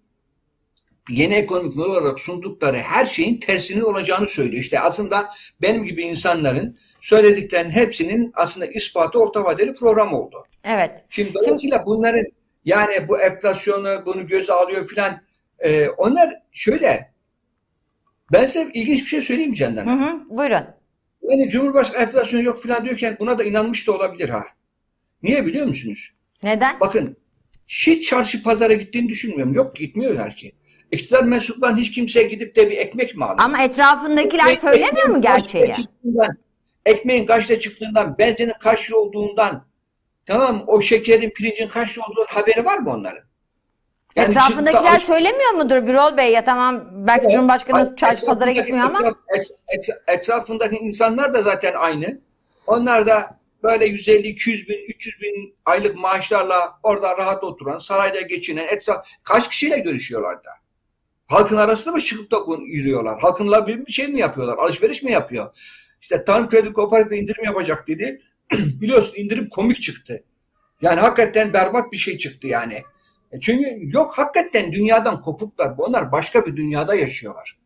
yeni ekonomik model olarak sundukları her şeyin tersinin olacağını söylüyor. İşte aslında benim gibi insanların söylediklerinin hepsinin aslında ispatı orta vadeli program oldu. Evet. Şimdi dolayısıyla bunların yani bu enflasyonu bunu göze alıyor filan e, onlar şöyle ben size ilginç bir şey söyleyeyim Candan? Hı hı, buyurun. Yani Cumhurbaşkanı enflasyon yok filan diyorken buna da inanmış da olabilir ha. Niye biliyor musunuz? Neden? Bakın hiç çarşı pazara gittiğini düşünmüyorum. Yok gitmiyorlar ki. İktidar mensuplarının hiç kimseye gidip de bir ekmek mi alıyor? Ama etrafındakiler Ekmek- söylemiyor mu gerçeği? ekmeğin kaçta çıktığından, benzinin kaç lira olduğundan, tamam o şekerin, pirincin kaç lira olduğundan haberi var mı onların? Yani Etrafındakiler çıktı- söylemiyor mudur Birol Bey? Ya tamam belki Cumhurbaşkanı Hayır, çarşı pazara gitmiyor ama etraf- et- et- etrafındaki insanlar da zaten aynı. Onlar da böyle 150, 200 bin, 300 bin aylık maaşlarla orada rahat oturan, sarayda geçinen, etraf, kaç kişiyle görüşüyorlar da? Halkın arasında mı çıkıp da yürüyorlar? Halkınla bir şey mi yapıyorlar? Alışveriş mi yapıyor? İşte Tarım Kredi Kooperatif indirim yapacak dedi. Biliyorsun indirim komik çıktı. Yani hakikaten berbat bir şey çıktı yani. E Çünkü yok hakikaten dünyadan kopuklar. Onlar başka bir dünyada yaşıyorlar.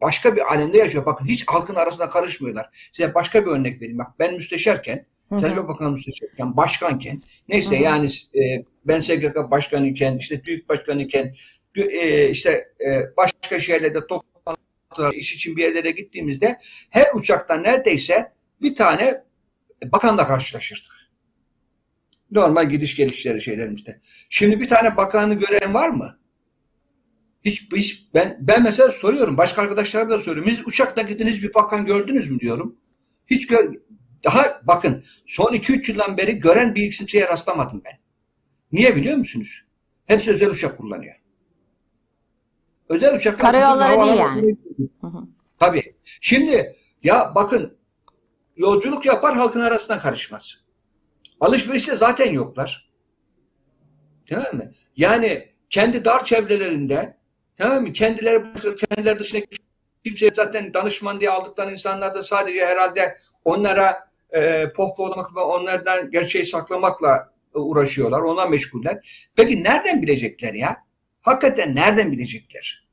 Başka bir alemde yaşıyor. Bakın hiç halkın arasına karışmıyorlar. Size başka bir örnek vereyim. Bak ben müsteşarken. Çalışma Bakanı müsteşarken, başkanken, neyse Hı hı. yani e, ben SGK başkanı iken, işte TÜİK başkanı iken, e, işte e, başka şehirlerde toplantılar, iş için bir yerlere gittiğimizde her uçaktan neredeyse bir tane bakanla karşılaşırdık. Normal gidiş gelişleri şeylerimizde. Şimdi bir tane bakanı gören var mı? Hiç, hiç ben ben mesela soruyorum. Başka arkadaşlarıma da soruyorum. Siz uçakta gittiniz bir bakan gördünüz mü diyorum. Hiç gör, daha bakın son 2-3 yıldan beri gören bir kimseye rastlamadım ben. Niye biliyor musunuz? Hepsi özel uçak kullanıyor. Özel uçaklar Karayolları değil yani. Hı hı. Tabii. Şimdi ya bakın yolculuk yapar halkın arasına karışmaz. Alışverişte zaten yoklar. Tamam mı? Yani kendi dar çevrelerinde tamam mı? Kendileri kendileri dışında kimse zaten danışman diye aldıkları insanlar da sadece herhalde onlara e, pohpohlamak ve onlardan gerçeği saklamakla e, uğraşıyorlar. Ona meşguller. Peki nereden bilecekler ya? Hakikaten nereden bilecekler?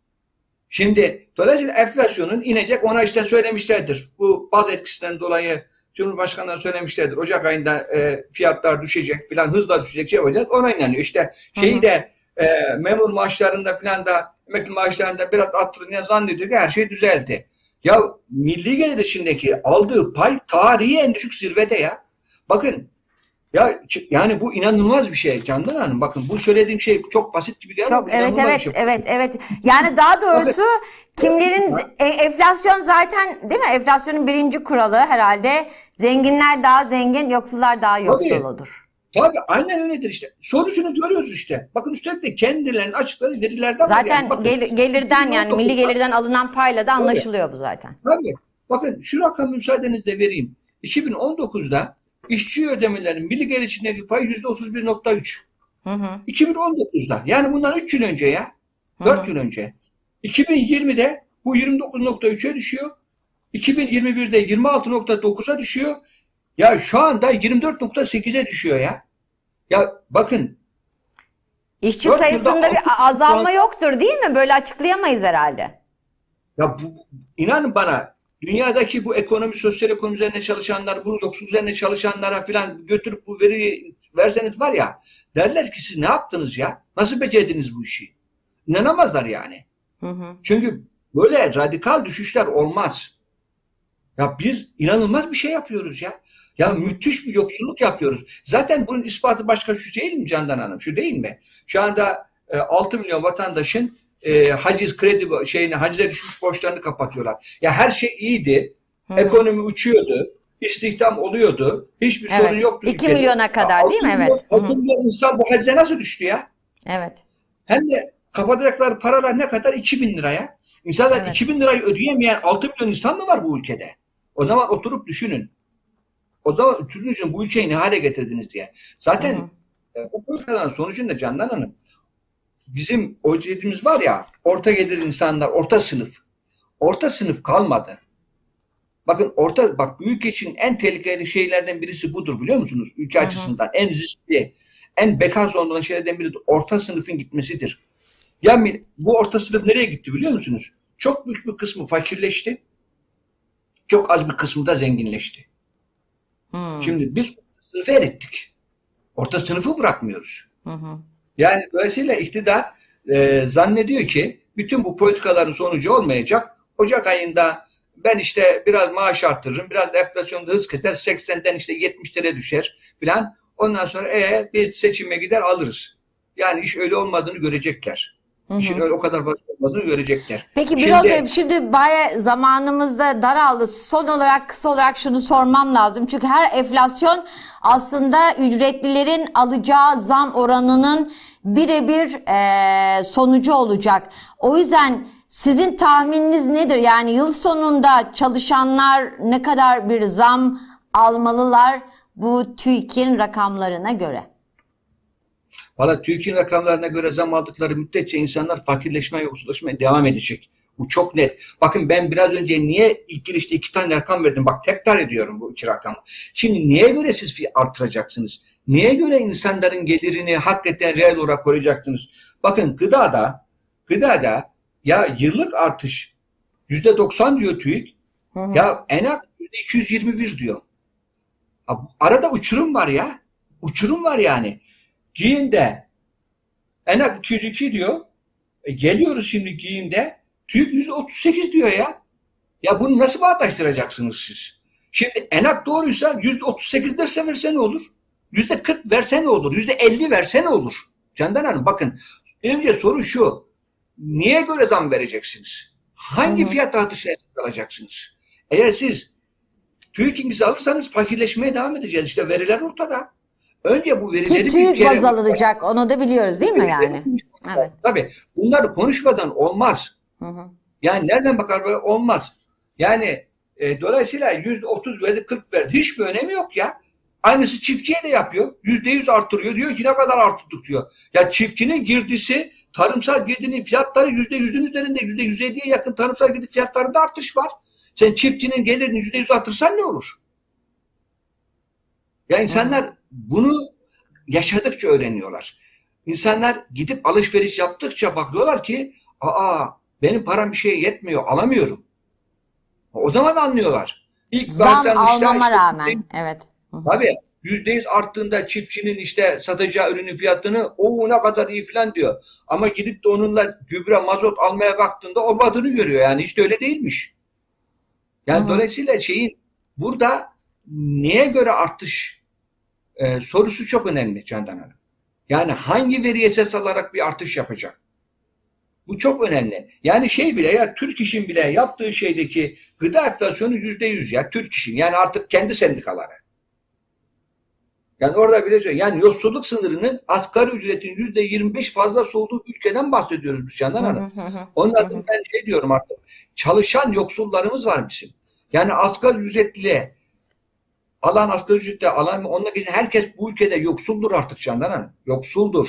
Şimdi dolayısıyla enflasyonun inecek ona işte söylemişlerdir. Bu baz etkisinden dolayı Cumhurbaşkanı'na söylemişlerdir. Ocak ayında e, fiyatlar düşecek filan hızla düşecek şey olacak. Ona inanıyor. İşte şeyi de e, memur maaşlarında filan da emekli maaşlarında biraz arttırınca zannediyor ki her şey düzeldi. Ya milli gelir içindeki aldığı pay tarihi en düşük zirvede ya. Bakın ya yani bu inanılmaz bir şey Candan Hanım. Bakın bu söylediğim şey çok basit gibi geliyor. ama Çok evet evet şey. evet evet. Yani daha doğrusu kimlerin e, enflasyon zaten değil mi? Enflasyonun birinci kuralı herhalde zenginler daha zengin, yoksullar daha yoksul olur. Tabii aynen öyledir işte. Sonucunu görüyoruz işte. Bakın üstelik de kendilerinin açıkları verilerden Zaten yani. Bakın, gel- gelirden yani milli 2019'da gelirden alınan payla da anlaşılıyor bu zaten. Tabii. Bakın şu rakamı müsaadenizle vereyim. 2019'da işçi ödemelerin milli gelir içindeki payı %31.3. Hı hı. 2019'da yani bundan 3 yıl önce ya. 4 yıl önce. 2020'de bu 29.3'e düşüyor. 2021'de 26.9'a düşüyor. Ya şu anda 24.8'e düşüyor ya. Ya bakın İşçi sayısında bir azalma yoktur değil mi? Böyle açıklayamayız herhalde. Ya bu, inanın bana dünyadaki bu ekonomi, sosyal ekonomi üzerine çalışanlar, bu yoksul üzerine çalışanlara filan götürüp bu veriyi verseniz var ya derler ki siz ne yaptınız ya? Nasıl becerdiniz bu işi? İnanamazlar yani. Hı hı. Çünkü böyle radikal düşüşler olmaz. Ya biz inanılmaz bir şey yapıyoruz ya. Ya müthiş bir yoksulluk yapıyoruz. Zaten bunun ispatı başka şu değil mi Candan Hanım? Şu değil mi? Şu anda e, 6 milyon vatandaşın e, haciz kredi şeyini hacize düşmüş borçlarını kapatıyorlar. Ya her şey iyiydi. Hı. Ekonomi uçuyordu. istihdam oluyordu. Hiçbir Evet. sorun yoktu. 2 ülkede. milyona kadar değil mi? Evet. milyon- Hı hı. altı milyon insan bu hacize nasıl düştü ya? Evet. Hem de kapatacakları paralar ne kadar? 2000 liraya. İnsanlar Evet. 2000 lirayı ödeyemeyen 6 milyon insan mı var bu ülkede? O zaman oturup düşünün. O zaman düşünün bu ülkeyi ne hale getirdiniz diye. Zaten Hı hı. e, bu politikaların sonucunda Candan Hanım bizim o dediğimiz var ya orta gelir insanlar, orta sınıf. Orta sınıf kalmadı. Bakın orta bak ülke için en tehlikeli şeylerden birisi budur biliyor musunuz? Ülke Hı hı. açısından en riskli, en beka zonunda olan şeylerden biri de orta sınıfın gitmesidir. Yani bu orta sınıf nereye gitti biliyor musunuz? Çok büyük bir kısmı fakirleşti. Çok az bir kısmı da zenginleşti. Hmm. Şimdi biz sınıfı erittik. Orta sınıfı bırakmıyoruz. Hı hı. Yani dolayısıyla iktidar e, zannediyor ki bütün bu politikaların sonucu olmayacak. Ocak ayında ben işte biraz maaş arttırırım, biraz enflasyonda hız keser, 80'den işte 70'lere düşer filan. Ondan sonra e, bir seçime gider alırız. Yani iş öyle olmadığını görecekler. Hı hı. İşin öyle o kadar basit olmadığını görecekler. Peki Şimdi- Birol Bey şimdi baya zamanımızda daraldı. Son olarak kısa olarak şunu sormam lazım. Çünkü her enflasyon aslında ücretlilerin alacağı zam oranının birebir eee, sonucu olacak. O yüzden sizin tahmininiz nedir? Yani yıl sonunda çalışanlar ne kadar bir zam almalılar bu TÜİK'in rakamlarına göre? Valla TÜİK'in rakamlarına göre zam aldıkları müddetçe insanlar fakirleşmeye, yoksullaşmaya devam edecek. Bu çok net. Bakın ben biraz önce niye ilk girişte iki tane rakam verdim. Bak tekrar ediyorum bu iki rakamı. Şimdi niye göre siz artıracaksınız? Niye göre insanların gelirini hakikaten reel olarak koruyacaksınız? Bakın gıdada, gıdada ya yıllık artış yüzde 90 diyor TÜİK. Hı hı. Ya enak yüzde 221 diyor. Arada uçurum var ya. Uçurum var yani. Giyimde enak 202 diyor. E, geliyoruz şimdi giyimde. TÜİK yüzde 38 diyor ya. Ya bunu nasıl bağdaştıracaksınız siz? Şimdi enak doğruysa yüzde 38 derse verse ne olur? Yüzde 40 verse ne olur? Yüzde 50 verse ne olur? Candan Hanım bakın önce soru şu. Niye göre zam vereceksiniz? Hangi hı. fiyat artışına alacaksınız? Eğer siz TÜİK'inizi alırsanız fakirleşmeye devam edeceğiz. İşte veriler ortada. Önce bu verileri Ki bir kere- baz alınacak onu da biliyoruz değil mi yani? Evet. Tabii. Bunları konuşmadan olmaz. Hı hı. Yani nereden bakar böyle olmaz. Yani e, dolayısıyla yüzde otuz verdi, 40 verdi. Hiçbir önemi yok ya. Aynısı çiftçiye de yapıyor. Yüzde yüz arttırıyor. Diyor ki ne kadar arttırdık diyor. Ya çiftçinin girdisi, tarımsal girdinin fiyatları yüzde yüzün üzerinde. Yüzde yüz elliye yakın tarımsal girdi fiyatlarında artış var. Sen çiftçinin gelirini yüzde yüz artırsan ne olur? Ya insanlar bunu yaşadıkça öğreniyorlar. İnsanlar gidip alışveriş yaptıkça bakıyorlar ki aa benim param bir şeye yetmiyor alamıyorum. O zaman anlıyorlar. İlk Zam almama işte- rağmen. Evet. Hı hı. Tabii yüzde yüz arttığında çiftçinin işte satacağı ürünün fiyatını o ne kadar iyi falan diyor. Ama gidip de onunla gübre mazot almaya kalktığında olmadığını görüyor. Yani işte öyle değilmiş. Yani Hı hı. dolayısıyla şeyin burada neye göre artış e, sorusu çok önemli Candan Hanım. Yani hangi veri esas alarak bir artış yapacak? Bu çok önemli. Yani şey bile ya Türk İş'in bile yaptığı şeydeki gıda enflasyonu yüzde yüz ya Türk İş'in yani artık kendi sendikaları. Yani orada bile söylüyor. Yani yoksulluk sınırının asgari ücretin yüzde yirmi beş fazla olduğu ülkeden bahsediyoruz biz Candan Hı Hanım. Onun adına ben şey diyorum artık. Çalışan yoksullarımız var bizim. Yani asgari ücretli alan asgari ücretle alan onunla geçen herkes bu ülkede yoksuldur artık Candan Hanım. Yoksuldur.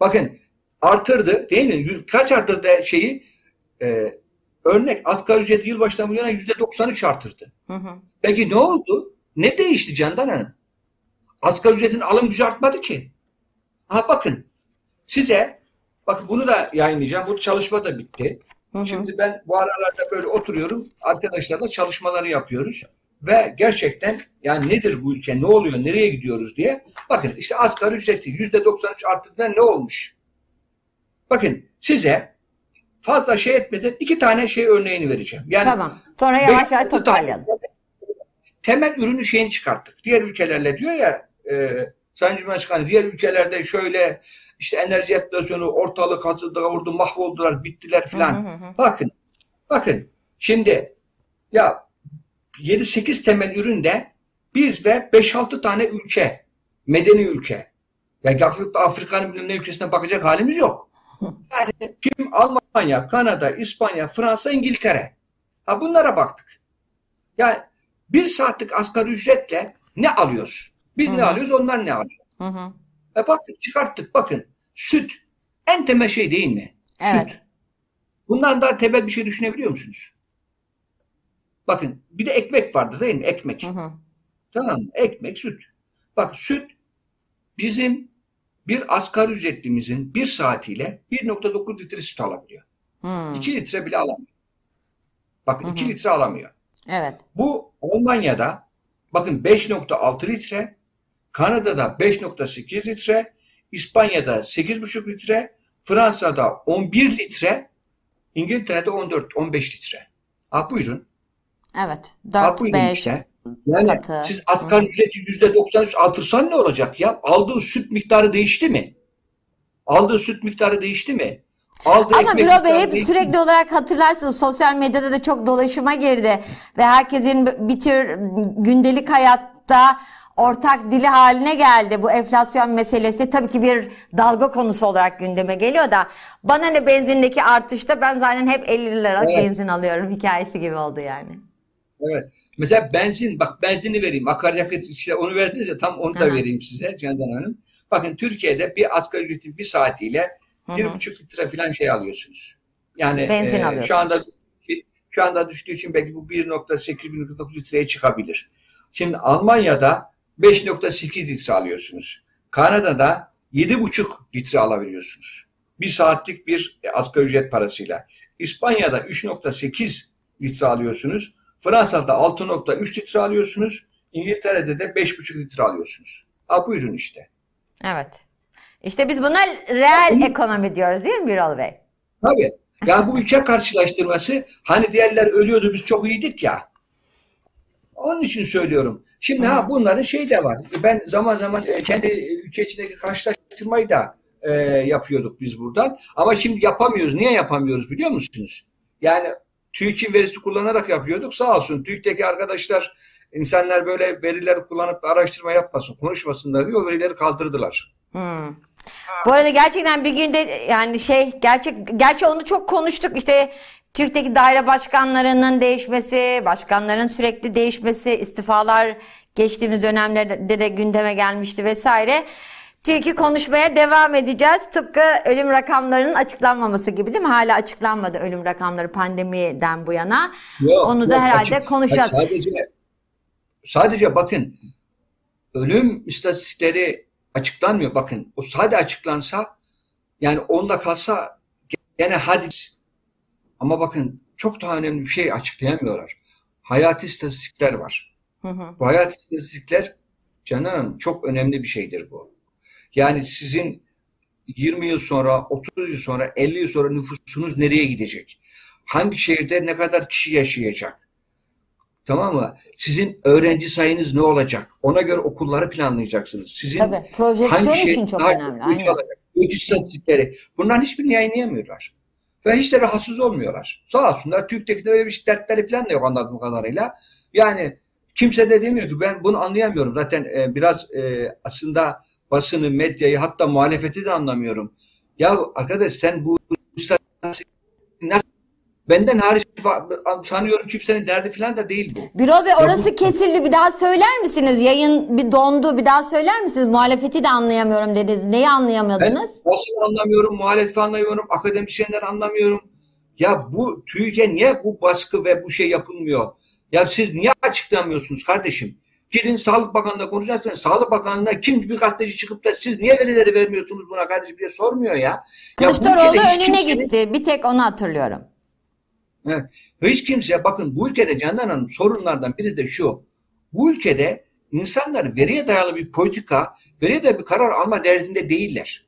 Bakın artırdı değil mi? Yüz- Kaç artırdı şeyi? Ee, örnek asgari ücret yılbaşından bu yana yüzde 93 artırdı. Hı hı. Peki ne oldu? Ne değişti Candan Hanım? Asgari ücretin alım gücü artmadı ki. Ha bakın size bakın bunu da yayınlayacağım. Bu çalışma da bitti. Hı hı. Şimdi ben bu aralarda böyle oturuyorum. Arkadaşlarla çalışmaları yapıyoruz. Ve gerçekten yani nedir bu ülke, ne oluyor, nereye gidiyoruz diye. Bakın işte asgari ücreti yüzde 93 arttığında ne olmuş? Bakın size fazla şey etmeden iki tane şey örneğini vereceğim. Yani Tamam. Sonra yavaş yavaş toparlayalım. Temel ürünü şeyini çıkarttık. Diğer ülkelerle diyor ya e, Sayın Cumhurbaşkanı diğer ülkelerde şöyle işte enerji enflasyonu ortalık hatırda vurdu mahvoldular bittiler filan. Bakın, bakın şimdi ya 7-8 temel üründe biz ve 5-6 tane ülke, medeni ülke. Ya kalkıp da Afrika'nın bilmem ne ülkesine bakacak halimiz yok. Yani kim Almanya, Kanada, İspanya, Fransa, İngiltere. Ha bunlara baktık. Yani bir saatlik asgari ücretle ne alıyoruz? Biz Hı ne alıyoruz, onlar ne alıyor? Hı hı. E baktık çıkarttık bakın. Süt en temel şey değil mi? Evet. Süt. Bundan daha temel bir şey düşünebiliyor musunuz? Bakın bir de ekmek vardı değil mi? Ekmek. Hı hı. Tamam mı? Ekmek, süt. Bak süt bizim bir asgari ücretlimizin bir saatiyle 1.9 litre süt alabiliyor. Hmm. 2 litre bile alamıyor. Bakın Hı 2 hı. litre alamıyor. Evet. Bu Almanya'da bakın 5.6 litre, Kanada'da 5.8 litre, İspanya'da 8.5 litre, Fransa'da 11 litre, İngiltere'de 14-15 litre. Ha buyurun. Evet. Ha 4, buyurun 5 işte. Yani katı. siz asgari ücreti %93 artırsan ne olacak ya? Aldığı süt miktarı değişti mi? Aldığı süt miktarı değişti mi? Aldığı Ama ekmek Birol Bey hep mi? sürekli olarak hatırlarsınız sosyal medyada da çok dolaşıma girdi ve herkesin bir tür gündelik hayatta ortak dili haline geldi. Bu enflasyon meselesi tabii ki bir dalga konusu olarak gündeme geliyor da bana ne benzindeki artışta ben zaten hep 50 liralık Evet. benzin alıyorum hikayesi gibi oldu yani. Evet. Mesela benzin, bak benzini vereyim. Akaryakıt işte onu verdiniz ya tam onu da Aha. vereyim size Candan Hanım. Bakın Türkiye'de bir asgari ücretin bir saatiyle Hı hı. bir buçuk litre falan şey alıyorsunuz. Yani Benzin e, alıyorsunuz. şu anda şu anda düştüğü için belki bu 1.8 1.9 litreye çıkabilir. Şimdi Almanya'da 5.8 litre alıyorsunuz. Kanada'da 7.5 litre alabiliyorsunuz. Bir saatlik bir e, asgari ücret parasıyla. İspanya'da 3.8 litre alıyorsunuz. Fransa'da 6.3 litre alıyorsunuz. İngiltere'de de 5.5 litre alıyorsunuz. Ha buyurun işte. Evet. İşte biz buna reel ekonomi diyoruz değil mi Birol Bey? Tabii. Ya bu ülke karşılaştırması hani diğerler ölüyordu biz çok iyiydik ya. Onun için söylüyorum. Şimdi ha bunların şey de var. Ben zaman zaman e, kendi ülke içindeki karşılaştırmayı da e, yapıyorduk biz buradan. Ama şimdi yapamıyoruz. Niye yapamıyoruz biliyor musunuz? Yani TÜİK'in verisi kullanarak yapıyorduk. Sağ olsun TÜİK'teki arkadaşlar insanlar böyle verileri kullanıp araştırma yapmasın, konuşmasınlar diye o verileri kaldırdılar. Hmm. Bu arada gerçekten bir günde yani şey gerçek gerçi onu çok konuştuk işte TÜİK'teki daire başkanlarının değişmesi, başkanların sürekli değişmesi, istifalar geçtiğimiz dönemlerde de gündeme gelmişti vesaire. TÜİK'i konuşmaya devam edeceğiz. Tıpkı ölüm rakamlarının açıklanmaması gibi değil mi? Hala açıklanmadı ölüm rakamları pandemiden bu yana. Yok, Onu da yok, herhalde açık- konuşacağız. Sadece sadece bakın ölüm istatistikleri açıklanmıyor. Bakın o sadece açıklansa yani onda kalsa gene hadi ama bakın çok daha önemli bir şey açıklayamıyorlar. Hayati istatistikler var. Hı hı. Bu hayat istatistikler Canan Hanım çok önemli bir şeydir bu. Yani sizin 20 yıl sonra, 30 yıl sonra, 50 yıl sonra nüfusunuz nereye gidecek? Hangi şehirde ne kadar kişi yaşayacak? Tamam mı? Sizin öğrenci sayınız ne olacak? Ona göre okulları planlayacaksınız. Sizin Tabii projeksiyon hangi için çok önemli. Aynen. alacak? Göç istatistikleri. Bunların hiçbirini yayınlayamıyorlar. Ve hiç de rahatsız olmuyorlar. Sağ olsunlar. TÜİK'teki öyle bir dertleri falan da yok anladığım kadarıyla. Yani kimse de demiyor ki ben bunu anlayamıyorum. Zaten e, biraz e, aslında basını, medyayı hatta muhalefeti de anlamıyorum. Ya arkadaş sen bu nasıl benden hariç sanıyorum kimsenin derdi falan da değil bu. Birol Bey orası kesildi. Bir daha söyler misiniz? Yayın bir dondu. Bir daha söyler misiniz? Muhalefeti de anlayamıyorum dediniz. Neyi Ben anlayamıyordunuz? basını anlamıyorum, muhalefeti anlamıyorum, akademisyenler anlamıyorum. Ya bu TÜİK'e niye bu baskı ve bu şey yapılmıyor? Ya siz niye açıklamıyorsunuz kardeşim? Gidin Sağlık Bakanlığı'na konuşacaksınız. Sağlık Bakanlığı'na kim bir gazeteci çıkıp da siz niye verileri vermiyorsunuz buna kardeşim diye sormuyor ya. Ya Kılıçdaroğlu hiç önüne kimsenin- gitti. Bir tek onu hatırlıyorum. Evet. Hiç kimse bakın bu ülkede Candan Hanım sorunlardan biri de şu. Bu ülkede insanlar veriye dayalı bir politika, veriye dayalı bir karar alma derdinde değiller.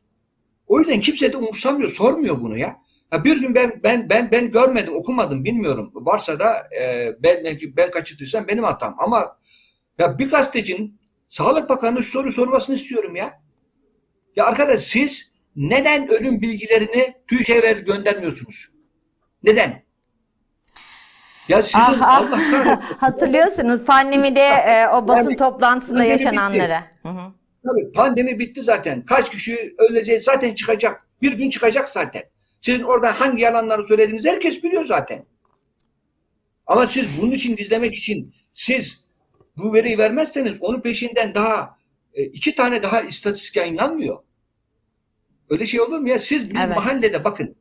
O yüzden kimse de umursamıyor, sormuyor bunu ya. Ya bir gün ben ben ben ben görmedim, okumadım, bilmiyorum. Varsa da e, ben belki ben kaçırdıysam benim hatam. Ama ya bir gazetecinin Sağlık Bakanı'na şu soru sormasını istiyorum ya. Ya arkadaş siz neden ölüm bilgilerini TÜİK'e göndermiyorsunuz? Neden? Ya sizin Ah, ah. Allah. Hatırlıyorsunuz pandemide e, o basın Yani toplantısında bitti. yaşananları. Hı hı. Tabii pandemi bitti zaten. Kaç kişi öleceği zaten çıkacak. Bir gün çıkacak zaten. Sizin orada hangi yalanları söylediğinizi herkes biliyor zaten. Ama siz bunun için gizlemek için siz bu veriyi vermezseniz onun peşinden daha e, iki tane daha istatistik yayınlanmıyor. Öyle şey olur mu ya? Siz bir Evet. mahallede bakın.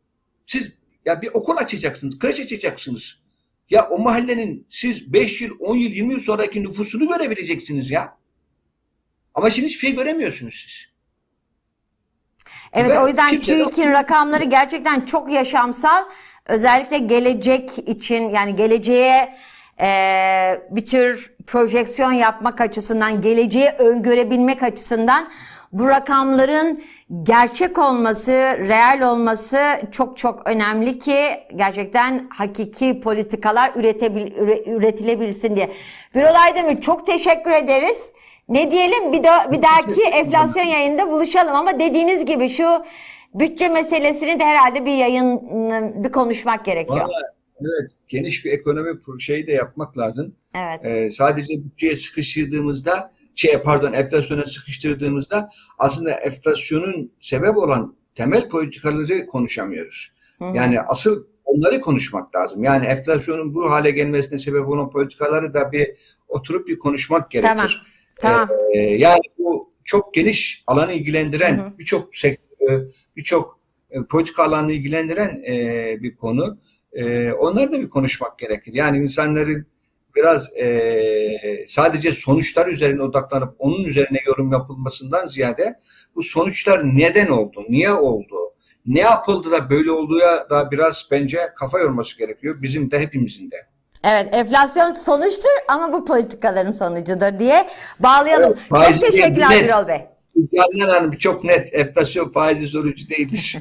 Siz ya bir okul açacaksınız, kreş açacaksınız. Ya o mahallenin siz 5 yıl, 10 yıl, 20 yıl sonraki nüfusunu görebileceksiniz ya. Ama şimdi hiçbir şey göremiyorsunuz siz. Evet Ve o yüzden kimse de- TÜİK'in rakamları gerçekten çok yaşamsal. Özellikle gelecek için yani geleceğe e, bir tür projeksiyon yapmak açısından, geleceği öngörebilmek açısından bu rakamların gerçek olması, reel olması çok çok önemli ki gerçekten hakiki politikalar üretebil, üre- üretilebilsin diye. Birol Aydemir çok teşekkür ederiz. Ne diyelim bir, da, bir dahaki enflasyon yayında buluşalım ama dediğiniz gibi şu bütçe meselesini de herhalde bir yayın bir konuşmak gerekiyor. Vallahi, evet, geniş bir ekonomi şeyi de yapmak lazım. Evet. Ee, sadece bütçeye sıkıştırdığımızda, şey pardon enflasyona sıkıştırdığımızda aslında enflasyonun sebep olan temel politikaları konuşamıyoruz. Yani asıl onları konuşmak lazım. Yani enflasyonun bu hale gelmesine sebep olan politikaları da bir oturup bir konuşmak gerekir. Tamam. Tamam. Ee, yani bu çok geniş alanı ilgilendiren birçok sektörü, birçok e, politika alanını ilgilendiren e, bir konu. E, onları da bir konuşmak gerekir. Yani insanların biraz e, sadece sonuçlar üzerine odaklanıp onun üzerine yorum yapılmasından ziyade bu sonuçlar neden oldu, niye oldu, ne yapıldı da böyle olduğuya da biraz bence kafa yorması gerekiyor. Bizim de hepimizin de. Evet, enflasyon sonuçtur ama bu politikaların sonucudur diye bağlayalım. Evet, Çok teşekkürler net. Birol Bey. Canan Hanım çok net enflasyon faizi sonucu değildir.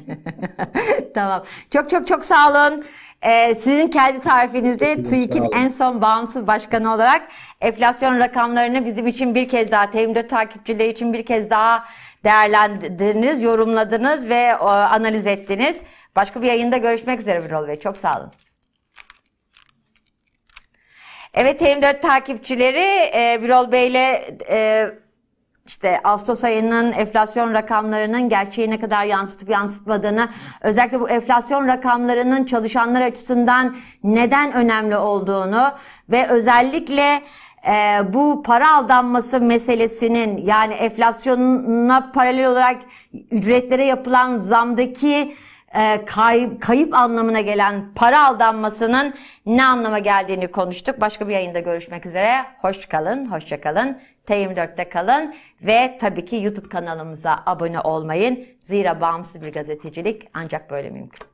tamam. Çok çok çok sağ olun. Ee, sizin kendi tarifinizde TÜİK'in en son bağımsız başkanı olarak enflasyon rakamlarını bizim için bir kez daha, TM4 takipçileri için bir kez daha değerlendirdiniz, yorumladınız ve e, analiz ettiniz. Başka bir yayında görüşmek üzere Birol Bey. Çok sağ olun. Evet TM4 takipçileri e, Birol Bey'le e, işte Ağustos ayının enflasyon rakamlarının gerçeği ne kadar yansıtıp yansıtmadığını, özellikle bu enflasyon rakamlarının çalışanlar açısından neden önemli olduğunu ve özellikle e, bu para aldanması meselesinin yani enflasyona paralel olarak ücretlere yapılan zamdaki e, kayıp, kayıp anlamına gelen para aldanmasının ne anlama geldiğini konuştuk. Başka bir yayında görüşmek üzere. Hoş kalın, hoşça kalın. T24'te kalın ve tabii ki YouTube kanalımıza abone olmayın. Zira bağımsız bir gazetecilik ancak böyle mümkün.